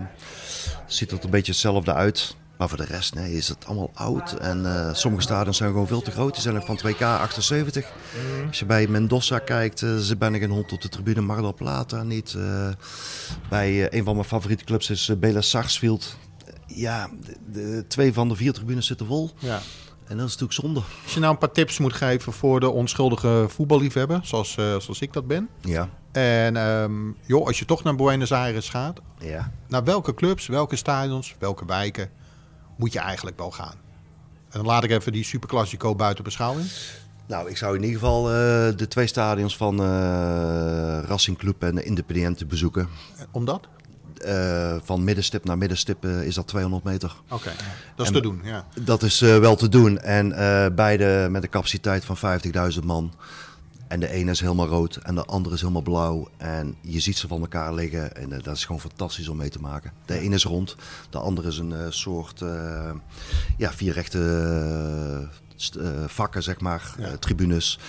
Speaker 1: ziet er een beetje hetzelfde uit. Maar voor de rest nee, is het allemaal oud. En eh, sommige stadions zijn gewoon veel te groot. Die zijn ook van 2K 78. Als je bij Mendoza kijkt, eh zit bijna geen hond op de tribune. Mar del Plata niet. Eh, bij een van mijn favoriete clubs is Bela Sarsfield. ja, de, de twee van de vier tribunes zitten vol.
Speaker 2: Ja.
Speaker 1: En dat is natuurlijk zonde.
Speaker 2: Als je nou een paar tips moet geven voor de onschuldige voetballiefhebber, zoals, zoals ik dat ben.
Speaker 1: Ja,
Speaker 2: En ehm, joh, als je toch naar Buenos Aires gaat,
Speaker 1: ja.
Speaker 2: naar welke clubs, welke stadions, welke wijken moet je eigenlijk wel gaan? En dan laat ik even die Superclassico buiten beschouwing.
Speaker 1: Nou, ik zou in ieder geval eh, de twee stadions van eh Racing Club en Independiente bezoeken.
Speaker 2: Omdat?
Speaker 1: Eh, van middenstip naar middenstip is dat 200 meter.
Speaker 2: Oké, dat is
Speaker 1: En-
Speaker 2: te doen, ja.
Speaker 1: Dat is wel te doen. En beide met een capaciteit van 50.000 man. En de ene is helemaal rood en de andere is helemaal blauw. En je ziet ze van elkaar liggen. En eh, dat is gewoon fantastisch om mee te maken. De ene is rond, de andere is een eh, soort eh, ja, vier rechte eh, st- eh, vakken, zeg maar,
Speaker 2: Ja.
Speaker 1: tribunes.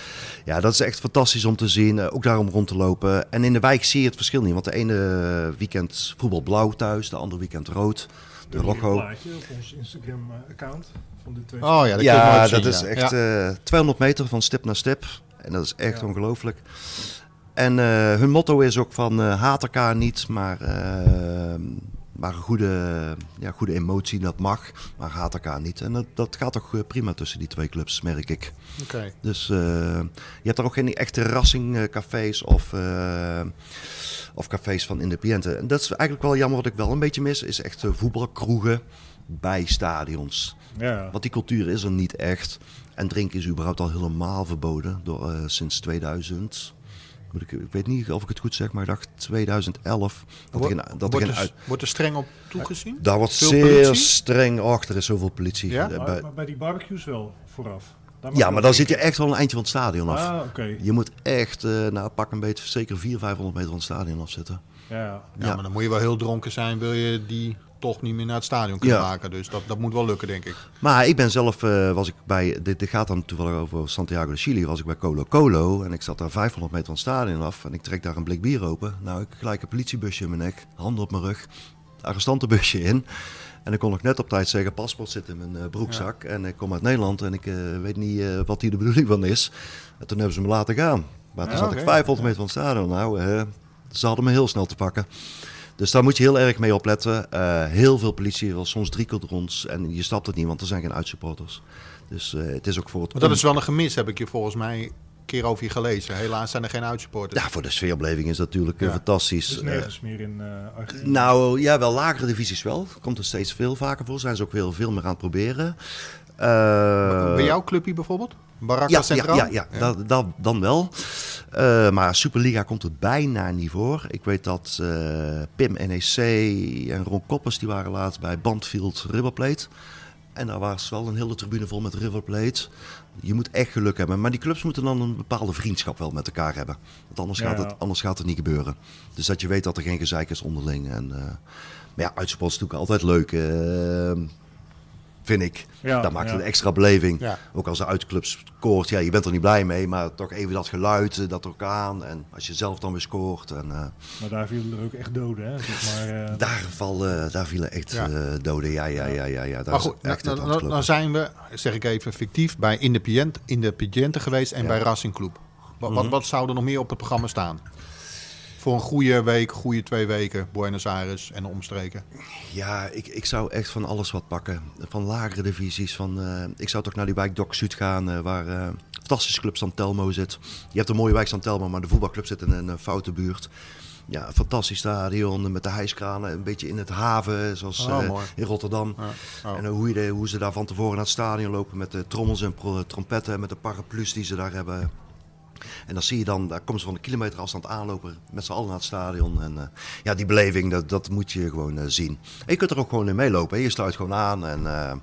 Speaker 1: Ja, dat is echt fantastisch om te zien. Eh, ook daarom rond te lopen. En in de wijk zie je het verschil niet. Want de ene weekend voetbal blauw thuis, de andere weekend rood. De
Speaker 3: Hier een plaatje op ons Instagram-account van de twee.
Speaker 2: Oh ja, dat
Speaker 1: Ja,
Speaker 2: zien,
Speaker 1: is
Speaker 2: ja.
Speaker 1: echt
Speaker 2: Ja.
Speaker 1: eh 200 meter van stip naar stip. En dat is echt
Speaker 3: Ja.
Speaker 1: ongelooflijk. En eh, hun motto is ook van eh, haat elkaar niet, maar, eh, maar een goede, ja, goede emotie, dat mag. Maar haat elkaar niet. En dat, dat gaat toch eh, prima tussen die twee clubs, merk ik.
Speaker 2: Oké.
Speaker 1: Dus je hebt er ook geen echte rassingcafés of, of cafés van Independiente. En dat is eigenlijk wel jammer wat ik wel een beetje mis, is echt voetbalkroegen bij stadions.
Speaker 3: Ja.
Speaker 1: Want die cultuur is er niet echt. En drinken is überhaupt al helemaal verboden door, eh, sinds 2000. Moet ik, ik weet niet of ik het goed zeg, maar ik dacht 2011. Dat er geen, dat
Speaker 2: wordt, er,
Speaker 1: uit,
Speaker 2: wordt er streng op toegezien?
Speaker 1: daar wordt
Speaker 2: veel
Speaker 1: zeer
Speaker 2: politie?
Speaker 1: streng. Och, er is zoveel politie.
Speaker 2: Ja?
Speaker 1: Eh,
Speaker 3: Maar,
Speaker 1: bij-
Speaker 3: maar bij die barbecues wel, vooraf. Daar mag
Speaker 1: ja, maar dan zit je echt wel een eindje van het stadion af.
Speaker 3: Ah, oké.
Speaker 1: Je moet echt, eh, nou pak een beetje, zeker 400, 500 meter van het stadion afzitten.
Speaker 3: Ja.
Speaker 2: Ja,
Speaker 1: Ja.
Speaker 2: maar dan moet je wel heel dronken zijn, wil je die toch niet meer naar het stadion kunnen
Speaker 1: Ja.
Speaker 2: maken. Dus dat, dat moet wel lukken, denk ik.
Speaker 1: Maar ik ben zelf, eh, was ik bij, dit, dit gaat dan toevallig over Santiago de Chili, was ik bij Colo Colo. En ik zat daar 500 meter van het stadion af en ik trek daar een blik bier open. Nou, ik gelijk een politiebusje in mijn nek, handen op mijn rug, arrestantenbusje in. En ik kon nog net op tijd zeggen, paspoort zit in mijn eh, broekzak. En ik kom uit Nederland en ik eh, weet niet wat hier de bedoeling van is. En toen hebben ze me laten gaan. Maar toen
Speaker 3: Ja,
Speaker 1: zat ik 500 meter van het stadion. Nou, ze hadden me heel snel te pakken. Dus daar moet je heel erg mee opletten. Eh, heel veel politie, wel soms drie keer rond. En je stapt het niet, want er zijn geen uitsupporters. Dus eh, het is ook voor het...
Speaker 2: Maar dat is wel een gemis, heb ik je volgens mij een keer over je gelezen. Helaas zijn er geen uitsupporters.
Speaker 1: Ja, voor de sfeerbeleving is dat natuurlijk eh,
Speaker 2: Ja.
Speaker 1: fantastisch.
Speaker 3: Dus nergens meer in eh Argentinië.
Speaker 1: nou ja, wel lagere divisies wel. Komt er steeds veel vaker voor. Zijn ze ook veel, veel meer aan het proberen. Eh,
Speaker 2: Bij jouw clubje bijvoorbeeld? Baraka
Speaker 1: Ja, ja,
Speaker 2: Centraal?
Speaker 1: ja, ja, Dat, dat, dan wel. Eh, maar Superliga komt er bijna niet voor. Ik weet dat eh, Pim NEC en Ron Koppers die waren laatst bij Bandfield River Plate. En daar was wel een hele tribune vol met River Plate. Je moet echt geluk hebben. Maar die clubs moeten dan een bepaalde vriendschap wel met elkaar hebben. Want anders,
Speaker 3: Ja,
Speaker 1: gaat,
Speaker 3: ja.
Speaker 1: het, anders gaat het niet gebeuren. Dus dat je weet dat er geen gezeik is onderling. En, maar ja, uitsport is natuurlijk altijd leuk. Vind ik.
Speaker 3: Ja,
Speaker 1: dat maakt
Speaker 3: ja.
Speaker 1: een extra beleving.
Speaker 2: Ja.
Speaker 1: Ook als de uitclub scoort, ja, je bent er niet blij mee, maar toch even dat geluid, eh, dat ook aan. En als je zelf dan weer scoort. En, eh,
Speaker 3: Maar daar vielen er ook echt doden, hè? Zeg maar, eh,
Speaker 1: daar, vallen, daar vielen echt
Speaker 2: Ja.
Speaker 1: eh, doden. Ja, ja, ja, ja. ja. Daar
Speaker 2: Maar goed,
Speaker 1: echt
Speaker 2: nou, nou, nou zijn we, zeg ik even fictief, bij Independiente, Independiente geweest en
Speaker 1: Ja.
Speaker 2: bij Racing Club. Wat, wat,
Speaker 1: Mhm.
Speaker 2: wat zou er nog meer op het programma staan? Voor een goede week, goede twee weken, Buenos Aires en omstreken.
Speaker 1: Ja, ik, ik zou echt van alles wat pakken. Van lagere divisies. Van, eh, ik zou toch naar die wijk Doc Zuid gaan, eh, waar eh fantastische club San Telmo zit. Je hebt een mooie wijk San Telmo, maar de voetbalclub zit in een foute buurt. Ja, een fantastisch stadion met de hijskranen, een beetje in het haven, zoals
Speaker 2: Oh,
Speaker 1: in Rotterdam.
Speaker 2: Ja. Oh.
Speaker 1: En hoe, je de, hoe ze daar van tevoren naar het stadion lopen met de trommels en pro- trompetten en met de paraplu's die ze daar hebben. En dan zie je dan, daar komen ze van een kilometer afstand aanlopen met z'n allen naar het stadion. En eh, ja, die beleving, dat, dat moet je gewoon eh, zien. En je kunt er ook gewoon in meelopen. Hè. Je sluit gewoon aan en eh,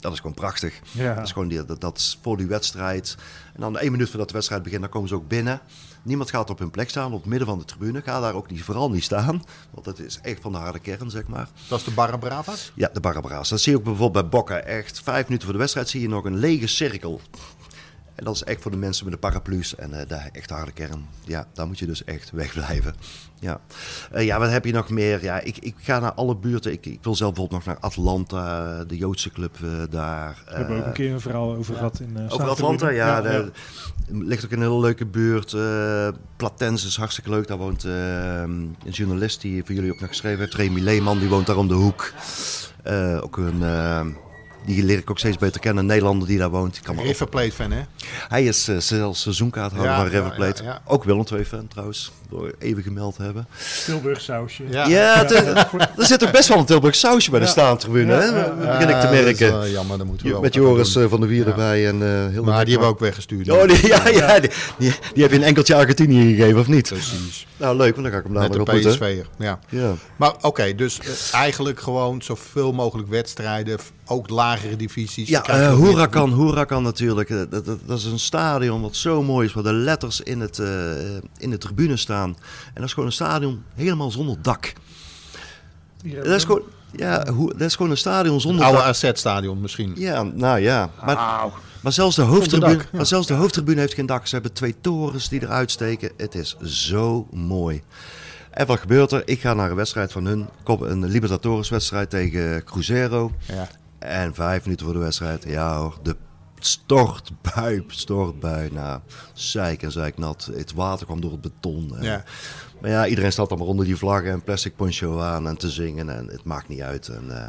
Speaker 1: dat is gewoon prachtig.
Speaker 3: Ja.
Speaker 1: Dat is gewoon die, dat, dat is voor die wedstrijd. En dan één minuut voordat de wedstrijd begint, dan komen ze ook binnen. Niemand gaat op hun plek staan, op het midden van de tribune. Ga daar ook niet, vooral niet staan, want dat is echt van de harde kern, zeg maar.
Speaker 2: Dat is de Barra Brava's?
Speaker 1: Ja, de Barbara's. Dat zie je ook bijvoorbeeld bij Bocca. Echt vijf minuten voor de wedstrijd zie je nog een lege cirkel. En dat is echt voor de mensen met de paraplu's en eh de echt harde kern. Ja, daar moet je dus echt wegblijven. Ja, Eh, ja wat heb je nog meer? Ja, ik, ik ga naar alle buurten. Ik, ik wil zelf bijvoorbeeld nog naar Atlanta, de Joodse club eh, daar.
Speaker 3: We hebben ook een keer een verhaal over gehad in uh,
Speaker 1: over Atlanta, ja. daar ligt ook een hele leuke buurt. Platense is hartstikke leuk. Daar woont een journalist die voor jullie ook nog geschreven heeft. Remy Leeman, die woont daar om de hoek. Ook een, die leer ik ook steeds beter kennen. Een Nederlander die daar woont. Ik kan
Speaker 2: River Plate fan, hè?
Speaker 1: hij is eh, zelfs seizoenkaarthouder
Speaker 2: Ja,
Speaker 1: van River Plate.
Speaker 2: ja, ja.
Speaker 1: Ook Willem II fan trouwens. Door even gemeld te hebben.
Speaker 3: Tilburg sausje.
Speaker 2: Ja.
Speaker 1: Eh, er zit ook best wel een Tilburg sausje bij de staantribune.
Speaker 3: Ja,
Speaker 1: hè? begin ik te
Speaker 2: Ja, dat is
Speaker 1: merken.
Speaker 2: wel jammer, dat moeten we wel
Speaker 1: Met Joris
Speaker 2: doen.
Speaker 1: eh, van der Wier
Speaker 2: Ja.
Speaker 1: erbij. En, eh, heel
Speaker 2: Maar die hebben we ook weggestuurd.
Speaker 1: Oh, die, ja, ja, die, die, die heb je een enkeltje Argentinië gegeven, of niet?
Speaker 2: Precies.
Speaker 1: Nou, leuk, want dan ga ik hem
Speaker 2: Met
Speaker 1: dadelijk
Speaker 2: de
Speaker 1: ontmoeten.
Speaker 2: PSV'er. Ja.
Speaker 1: Ja.
Speaker 2: Maar oké, dus eh, eigenlijk gewoon zoveel mogelijk wedstrijden, ook lagere divisies.
Speaker 1: Ja,
Speaker 2: weer-
Speaker 1: Huracan, Huracan natuurlijk. Eh, Dat, dat, dat is een stadion wat zo mooi is, waar de letters in, het, eh, in de tribune staan. En dat is gewoon een stadion helemaal zonder dak.
Speaker 3: Hier
Speaker 1: Dat is gewoon, ja, hoe, dat is gewoon een stadion zonder
Speaker 2: Oude
Speaker 1: dak.
Speaker 2: AZ-stadion misschien.
Speaker 1: Ja, nou ja. Maar, maar, zelfs de hoofdtribune,
Speaker 2: dak, ja.
Speaker 1: maar zelfs de hoofdtribune heeft geen dak. Ze hebben twee torens die eruit steken. Het is zo mooi. En wat gebeurt er? Ik ga naar een wedstrijd van hun. Kom- Een Libertadores-wedstrijd tegen Cruzeiro.
Speaker 2: Ja.
Speaker 1: En vijf minuten voor de wedstrijd, ja hoor, de stortbui, stortbui. Nou, zeik en zeik nat. Het water kwam door het beton. En-
Speaker 2: Ja.
Speaker 1: Maar ja, iedereen staat dan maar onder die vlaggen en plastic poncho aan en te zingen. En het maakt niet uit. En, eh,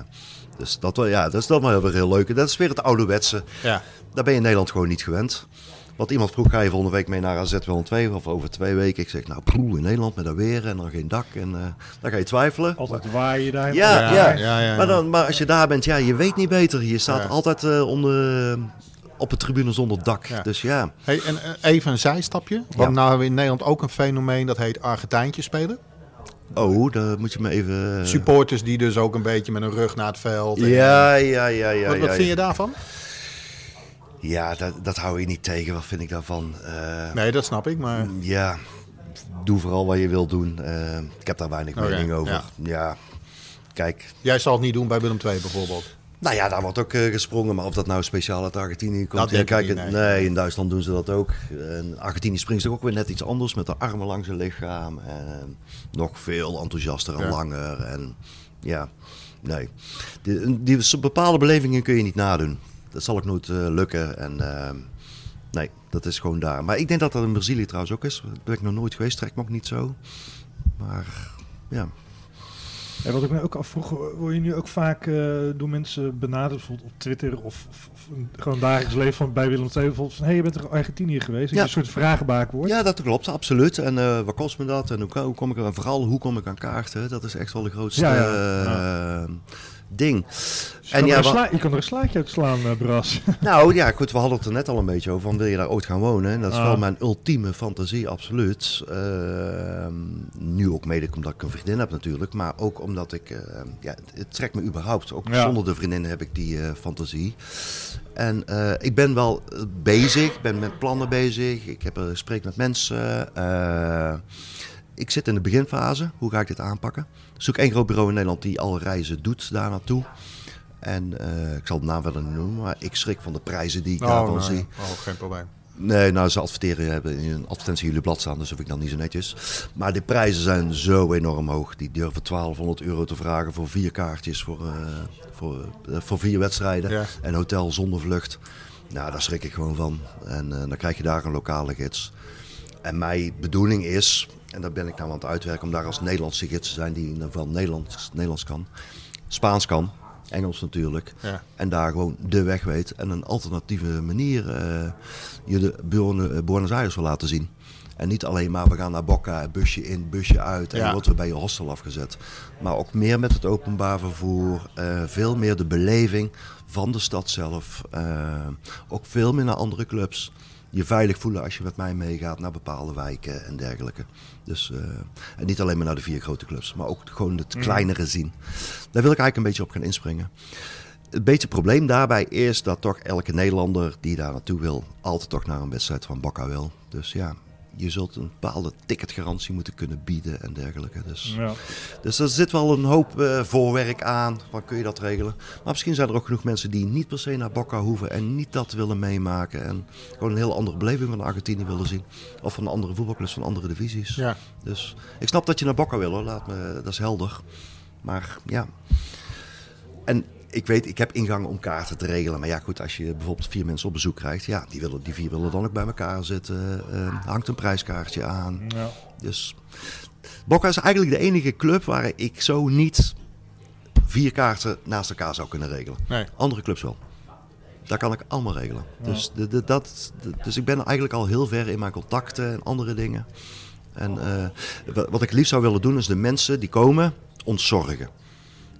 Speaker 1: dus dat, wel, ja, dat is dan wel weer heel leuk. Dat is weer het ouderwetse.
Speaker 2: Ja.
Speaker 1: Daar ben je in Nederland gewoon niet gewend. Want iemand vroeg, ga je volgende week mee naar AZ wel 2 of over twee weken? Ik zeg, nou poeh, in Nederland met dat weer en dan geen dak. En eh, dan ga je twijfelen.
Speaker 3: Altijd waaien daar.
Speaker 1: Ja,
Speaker 2: Ja,
Speaker 1: ja,
Speaker 2: ja, ja,
Speaker 1: Maar, dan, maar als je daar bent, ja, je weet niet beter. Je staat
Speaker 2: Ja.
Speaker 1: altijd eh, onder, op de tribune zonder dak.
Speaker 2: Ja.
Speaker 1: Dus ja,
Speaker 2: Hey, en eh, even een zijstapje. Want
Speaker 1: Ja.
Speaker 2: nou hebben we in Nederland ook een fenomeen dat heet Argentijntje spelen.
Speaker 1: oh, daar moet je me even...
Speaker 2: Supporters die dus ook een beetje met een rug naar het veld. en-
Speaker 1: Ja, ja, ja, ja.
Speaker 2: wat wat
Speaker 1: ja,
Speaker 2: vind je daarvan?
Speaker 1: Ja, dat, dat hou je niet tegen. Wat vind ik daarvan? Eh,
Speaker 2: Nee, dat snap ik. Maar
Speaker 1: Ja, doe vooral wat je wilt doen. Eh, ik heb daar weinig mening over.
Speaker 2: ja.
Speaker 1: Ja. kijk.
Speaker 2: jij zal het niet doen bij Willem II bijvoorbeeld.
Speaker 1: Nou ja, daar wordt ook eh, gesprongen. Maar of dat nou speciaal uit Argentinië komt. Ja, kijk,
Speaker 2: niet,
Speaker 1: nee.
Speaker 2: nee.
Speaker 1: in Duitsland doen ze dat ook. En Argentinië springt toch ook weer net iets anders. Met de armen langs het lichaam. En nog veel enthousiaster en
Speaker 2: Ja.
Speaker 1: langer. En ja, nee. Die, die bepaalde belevingen kun je niet nadoen. Dat zal ook nooit eh, lukken. En ehm, nee, dat is gewoon daar. Maar ik denk dat dat in Brazilië trouwens ook is. Daar ben ik nog nooit geweest. Trekt me ook niet zo. Maar ja.
Speaker 3: En wat ik me ook afvroeg, word je nu ook vaak eh, door mensen benaderd, bijvoorbeeld op Twitter of, of, of een- gewoon dagelijks leven van bij Willem II, bijvoorbeeld van, hé, je bent toch Argentinië geweest? Dat
Speaker 1: Ja.
Speaker 3: je een soort vragenbaak wordt.
Speaker 1: Ja, dat klopt, absoluut. En eh, wat kost me dat? En hoe, hoe kom ik er, en vooral hoe kom ik aan kaarten? Dat is echt wel de grootste
Speaker 3: Ja, ja.
Speaker 1: Ding.
Speaker 3: Je,
Speaker 1: En
Speaker 3: kan
Speaker 1: ja,
Speaker 3: sla- je kan er een slaatje uit slaan, eh, Bras.
Speaker 1: Nou ja, goed, we hadden het er net al een beetje over. Van, wil je daar ooit gaan wonen? En dat is
Speaker 3: Ah.
Speaker 1: wel mijn ultieme fantasie, absoluut. Ehm, nu ook mede omdat ik een vriendin heb natuurlijk. Maar ook omdat ik... eh, ja, het, trekt me überhaupt. Ook
Speaker 3: Ja.
Speaker 1: zonder de vriendin heb ik die eh, fantasie. En ik ben wel bezig. Ik ben met plannen bezig. Ik heb, spreek met mensen. Ik zit in de beginfase. Hoe ga ik dit aanpakken? Er is ook één groot bureau in Nederland die alle reizen doet daar naartoe. En eh, ik zal de naam niet noemen, maar ik schrik van de prijzen die ik daarvan
Speaker 2: nee.
Speaker 1: zie.
Speaker 2: Oh, geen probleem.
Speaker 1: Nee, nou, ze adverteren hebben in een advertentie jullie blad staan, dus dat vind ik dan niet zo netjes. Maar de prijzen zijn zo enorm hoog. Die durven 1200 euro te vragen voor vier kaartjes voor, eh, voor, eh, voor vier wedstrijden.
Speaker 2: Ja.
Speaker 1: En hotel zonder vlucht. Nou, daar schrik ik gewoon van. En dan krijg je daar een lokale gids. En mijn bedoeling is, en daar ben ik nou aan het uitwerken, om daar als Nederlandse gids te zijn die in ieder geval Nederlands, Nederlands kan. Spaans kan, Engels natuurlijk.
Speaker 2: Ja.
Speaker 1: En daar gewoon de weg weet en een alternatieve manier eh, je de Buenos- eh, Buenos Aires wil laten zien. En niet alleen maar we gaan naar Boca, busje in, busje uit en
Speaker 2: Ja.
Speaker 1: wordt we bij je hostel afgezet. Maar ook meer met het openbaar vervoer, eh, veel meer de beleving van de stad zelf. ook veel meer naar andere clubs. Je veilig voelen als je met mij meegaat naar bepaalde wijken en dergelijke. Dus, eh, en niet alleen maar naar de vier grote clubs, maar ook gewoon het kleinere zien. Daar wil ik eigenlijk een beetje op gaan inspringen. Het beetje probleem daarbij is dat toch elke Nederlander die daar naartoe wil, altijd toch naar een wedstrijd van Boca wil. Dus ja, je zult een bepaalde ticketgarantie moeten kunnen bieden en dergelijke. Dus,
Speaker 3: Ja.
Speaker 1: dus er zit wel een hoop eh, voorwerk aan. Waar kun je dat regelen? Maar misschien zijn er ook genoeg mensen die niet per se naar Boca hoeven en niet dat willen meemaken. En gewoon een heel andere beleving van Argentinië willen zien. Of van andere voetbalclubs van andere divisies.
Speaker 2: Ja.
Speaker 1: Dus ik snap dat je naar Boca wil hoor, Laat me, dat is helder. Maar ja. En ik weet, ik heb ingangen om kaarten te regelen. Maar ja, goed, als je bijvoorbeeld vier mensen op bezoek krijgt, ja, die, willen, die vier willen dan ook bij elkaar zitten. Eh, hangt een prijskaartje aan.
Speaker 3: Ja.
Speaker 1: Dus Boca is eigenlijk de enige club waar ik zo niet vier kaarten naast elkaar zou kunnen regelen.
Speaker 2: Nee.
Speaker 1: Andere clubs wel. Dat kan ik allemaal regelen. Dus, de, de, dat, de- dus ik ben eigenlijk al heel ver in mijn contacten en andere dingen. En eh, wa- wat ik liefst zou willen doen is de mensen die komen ontzorgen.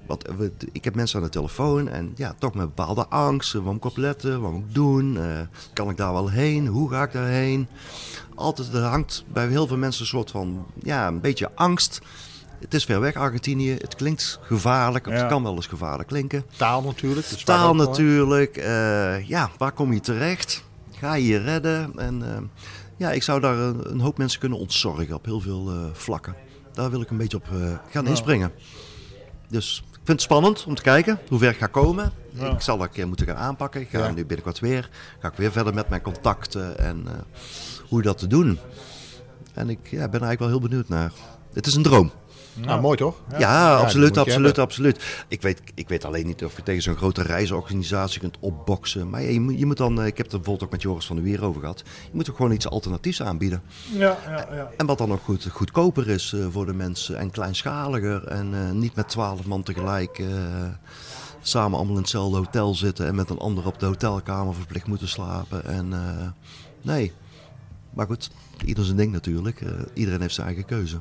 Speaker 1: Want we, ik heb mensen aan de telefoon en ja, toch met bepaalde angsten. Waar moet ik op letten? Wat moet ik doen? Eh, kan ik daar wel heen? Hoe ga ik daarheen? Altijd, er hangt bij heel veel mensen een soort van, ja, een beetje angst. Het is ver weg, Argentinië. Het klinkt gevaarlijk, of
Speaker 3: Ja.
Speaker 1: het kan wel eens gevaarlijk klinken.
Speaker 2: Taal natuurlijk. dus
Speaker 1: Taal natuurlijk. eh, ja, waar kom je terecht? Ga je je redden? En eh, ja, ik zou daar een, een hoop mensen kunnen ontzorgen op heel veel vlakken. Daar wil ik een beetje op gaan inspringen. Dus vind het spannend om te kijken hoe ver ik ga komen.
Speaker 3: Ja.
Speaker 1: Ik zal dat een keer moeten gaan aanpakken. Ik ga
Speaker 2: Ja.
Speaker 1: nu binnenkort weer. Ga ik weer verder met mijn contacten en eh, hoe dat te doen. En ik ja, ben er eigenlijk wel heel benieuwd naar. Het is een droom.
Speaker 2: Nou, mooi toch?
Speaker 1: Ja, absoluut, absoluut, absoluut. Ik weet, ik weet alleen niet of je tegen zo'n grote reisorganisatie kunt opboksen. Maar ja, je, moet- je moet dan, eh, ik heb het er bijvoorbeeld ook met Joris van der Wier over gehad. Je moet ook gewoon iets alternatiefs aanbieden.
Speaker 3: Ja, ja, ja.
Speaker 1: En wat dan ook goed, goedkoper is eh, voor de mensen en kleinschaliger. En eh, niet met twaalf man tegelijk eh, samen allemaal in hetzelfde hotel zitten en met een ander op de hotelkamer verplicht moeten slapen. En eh, nee, maar goed, ieder zijn ding natuurlijk. Eh, iedereen heeft zijn eigen keuze.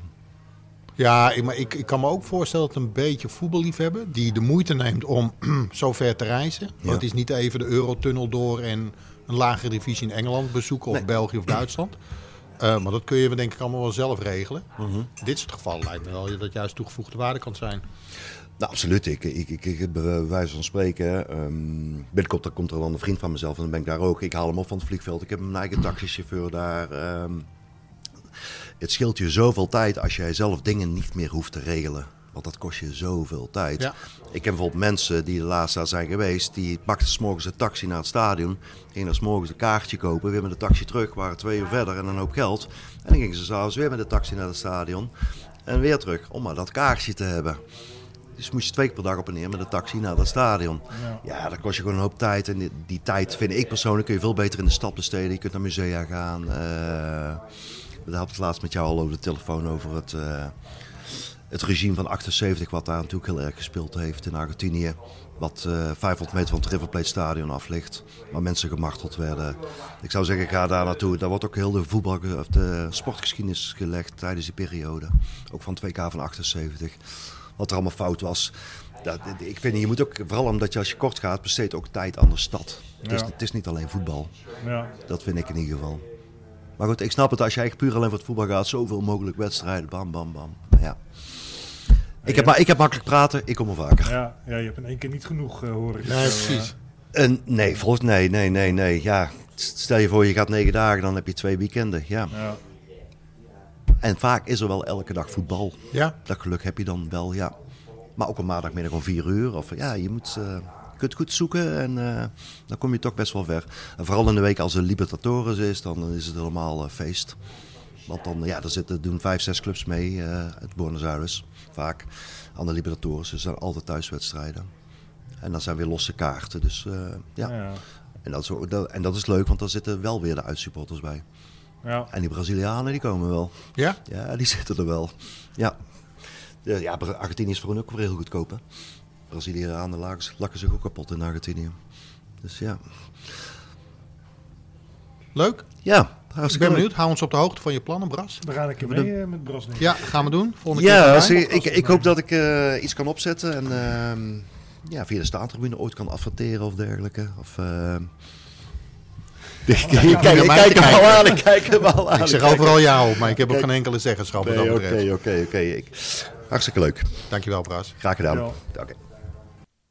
Speaker 2: Ja, ik, maar ik, ik kan me ook voorstellen dat een beetje voetballiefhebber die de moeite neemt om zo ver te reizen. Want het is niet even de Eurotunnel door en een lagere divisie in Engeland bezoeken of
Speaker 1: Nee.
Speaker 2: België of Duitsland. Eh, maar dat kun je denk ik allemaal wel zelf regelen.
Speaker 1: Mhm.
Speaker 2: Dit soort gevallen lijkt me wel dat juist toegevoegde waarde kan zijn.
Speaker 1: Nou, absoluut. Ik, ik, ik, ik bij wijze van spreken, ehm binnenkort komt er dan een vriend van mezelf en dan ben ik daar ook. Ik haal hem op van het vliegveld. Ik heb mijn eigen taxichauffeur daar. ehm. Het scheelt je zoveel tijd als jij zelf dingen niet meer hoeft te regelen. Want dat kost je zoveel tijd.
Speaker 2: Ja.
Speaker 1: Ik ken bijvoorbeeld mensen die de laatste daar zijn geweest. Die pakten s'morgens een taxi naar het stadion. Gingen dan s'morgens een kaartje kopen. Weer met de taxi terug. Waren twee uur verder en een hoop geld. En dan gingen ze s'avonds weer met de taxi naar het stadion. En weer terug om maar dat kaartje te hebben. Dus moest je twee keer per dag op en neer met de taxi naar dat stadion.
Speaker 3: Ja.
Speaker 1: Ja, dat kost je gewoon een hoop tijd. En die, die tijd vind ik persoonlijk kun je veel beter in de stad besteden. Je kunt naar musea gaan. eh we hadden het laatst met jou al over de telefoon over het, eh, het regime van 78, wat daar natuurlijk heel erg gespeeld heeft in Argentinië. Wat eh 500 meter van het River Plate Stadion af ligt, waar mensen gemarteld werden. Ik zou zeggen, ga daar naartoe. Daar wordt ook heel de voetbal, of de sportgeschiedenis gelegd tijdens die periode. Ook van het WK van 78. Wat er allemaal fout was. Dat, ik vind, je moet ook, vooral omdat je als je kort gaat, besteed ook tijd aan de stad. Het, is, het is niet alleen voetbal.
Speaker 3: ja.
Speaker 1: Dat vind ik in ieder geval. Maar goed, ik snap het als je eigenlijk puur alleen voor het voetbal gaat. Zoveel mogelijk wedstrijden, bam, bam, bam. Maar ja. Ik heb, maar, ik heb makkelijk praten, ik kom er vaker.
Speaker 3: Ja, ja, je hebt in één keer niet genoeg, eh hoor ik.
Speaker 2: Nee, precies.
Speaker 1: En nee, volgens nee, nee, nee, nee. Ja, stel je voor je gaat negen dagen, dan heb je twee weekenden. Ja.
Speaker 3: ja.
Speaker 1: En vaak is er wel elke dag voetbal.
Speaker 2: Ja,
Speaker 1: Dat geluk heb je dan wel, ja. Maar ook op maandagmiddag om vier uur. Of ja, je moet, eh, kunt goed zoeken en eh, dan kom je toch best wel ver. En vooral in de week als er Libertadores is, dan is het helemaal eh, feest. Want dan, ja, daar zitten, doen vijf, zes clubs mee eh uit Buenos Aires, vaak. Aan de Libertadores, dus er zijn altijd thuiswedstrijden. En dan zijn weer losse kaarten, dus eh, ja.
Speaker 3: Ja.
Speaker 1: En, dat is, dat- en dat is leuk, want daar zitten wel weer de uitsupporters bij.
Speaker 3: Ja.
Speaker 1: En die Brazilianen, die komen wel.
Speaker 2: ja.
Speaker 1: Ja, die zitten er wel. Ja, ja, Argentinië is voor hun ook weer heel goedkoop. Hè? Brazilianen lakken, lakken zich ook kapot in Argentinië. Dus ja,
Speaker 2: Leuk.
Speaker 1: ja
Speaker 2: Ik
Speaker 1: hartstikke
Speaker 2: ben
Speaker 1: leuk.
Speaker 2: benieuwd. Hou ons op de hoogte van je plannen, Bras.
Speaker 3: We gaan een keer mee eh, met Bras. ik.
Speaker 2: Ja, gaan we doen. Volgende keer.
Speaker 1: Ja, als ik, ik, ik hoop dat ik eh, iets kan opzetten en ehm, ja, via de staantribune ooit kan adverteren of dergelijke. Of, ehm, ik kijk hem al aan, ik kijk hem al aan.
Speaker 2: Ik zeg overal ja op, maar ik heb ook geen enkele zeggenschap
Speaker 1: Oké, oké, oké. Ik- Hartstikke leuk.
Speaker 2: Dankjewel, Bras.
Speaker 1: Graag gedaan.
Speaker 3: Ja.
Speaker 1: Oké.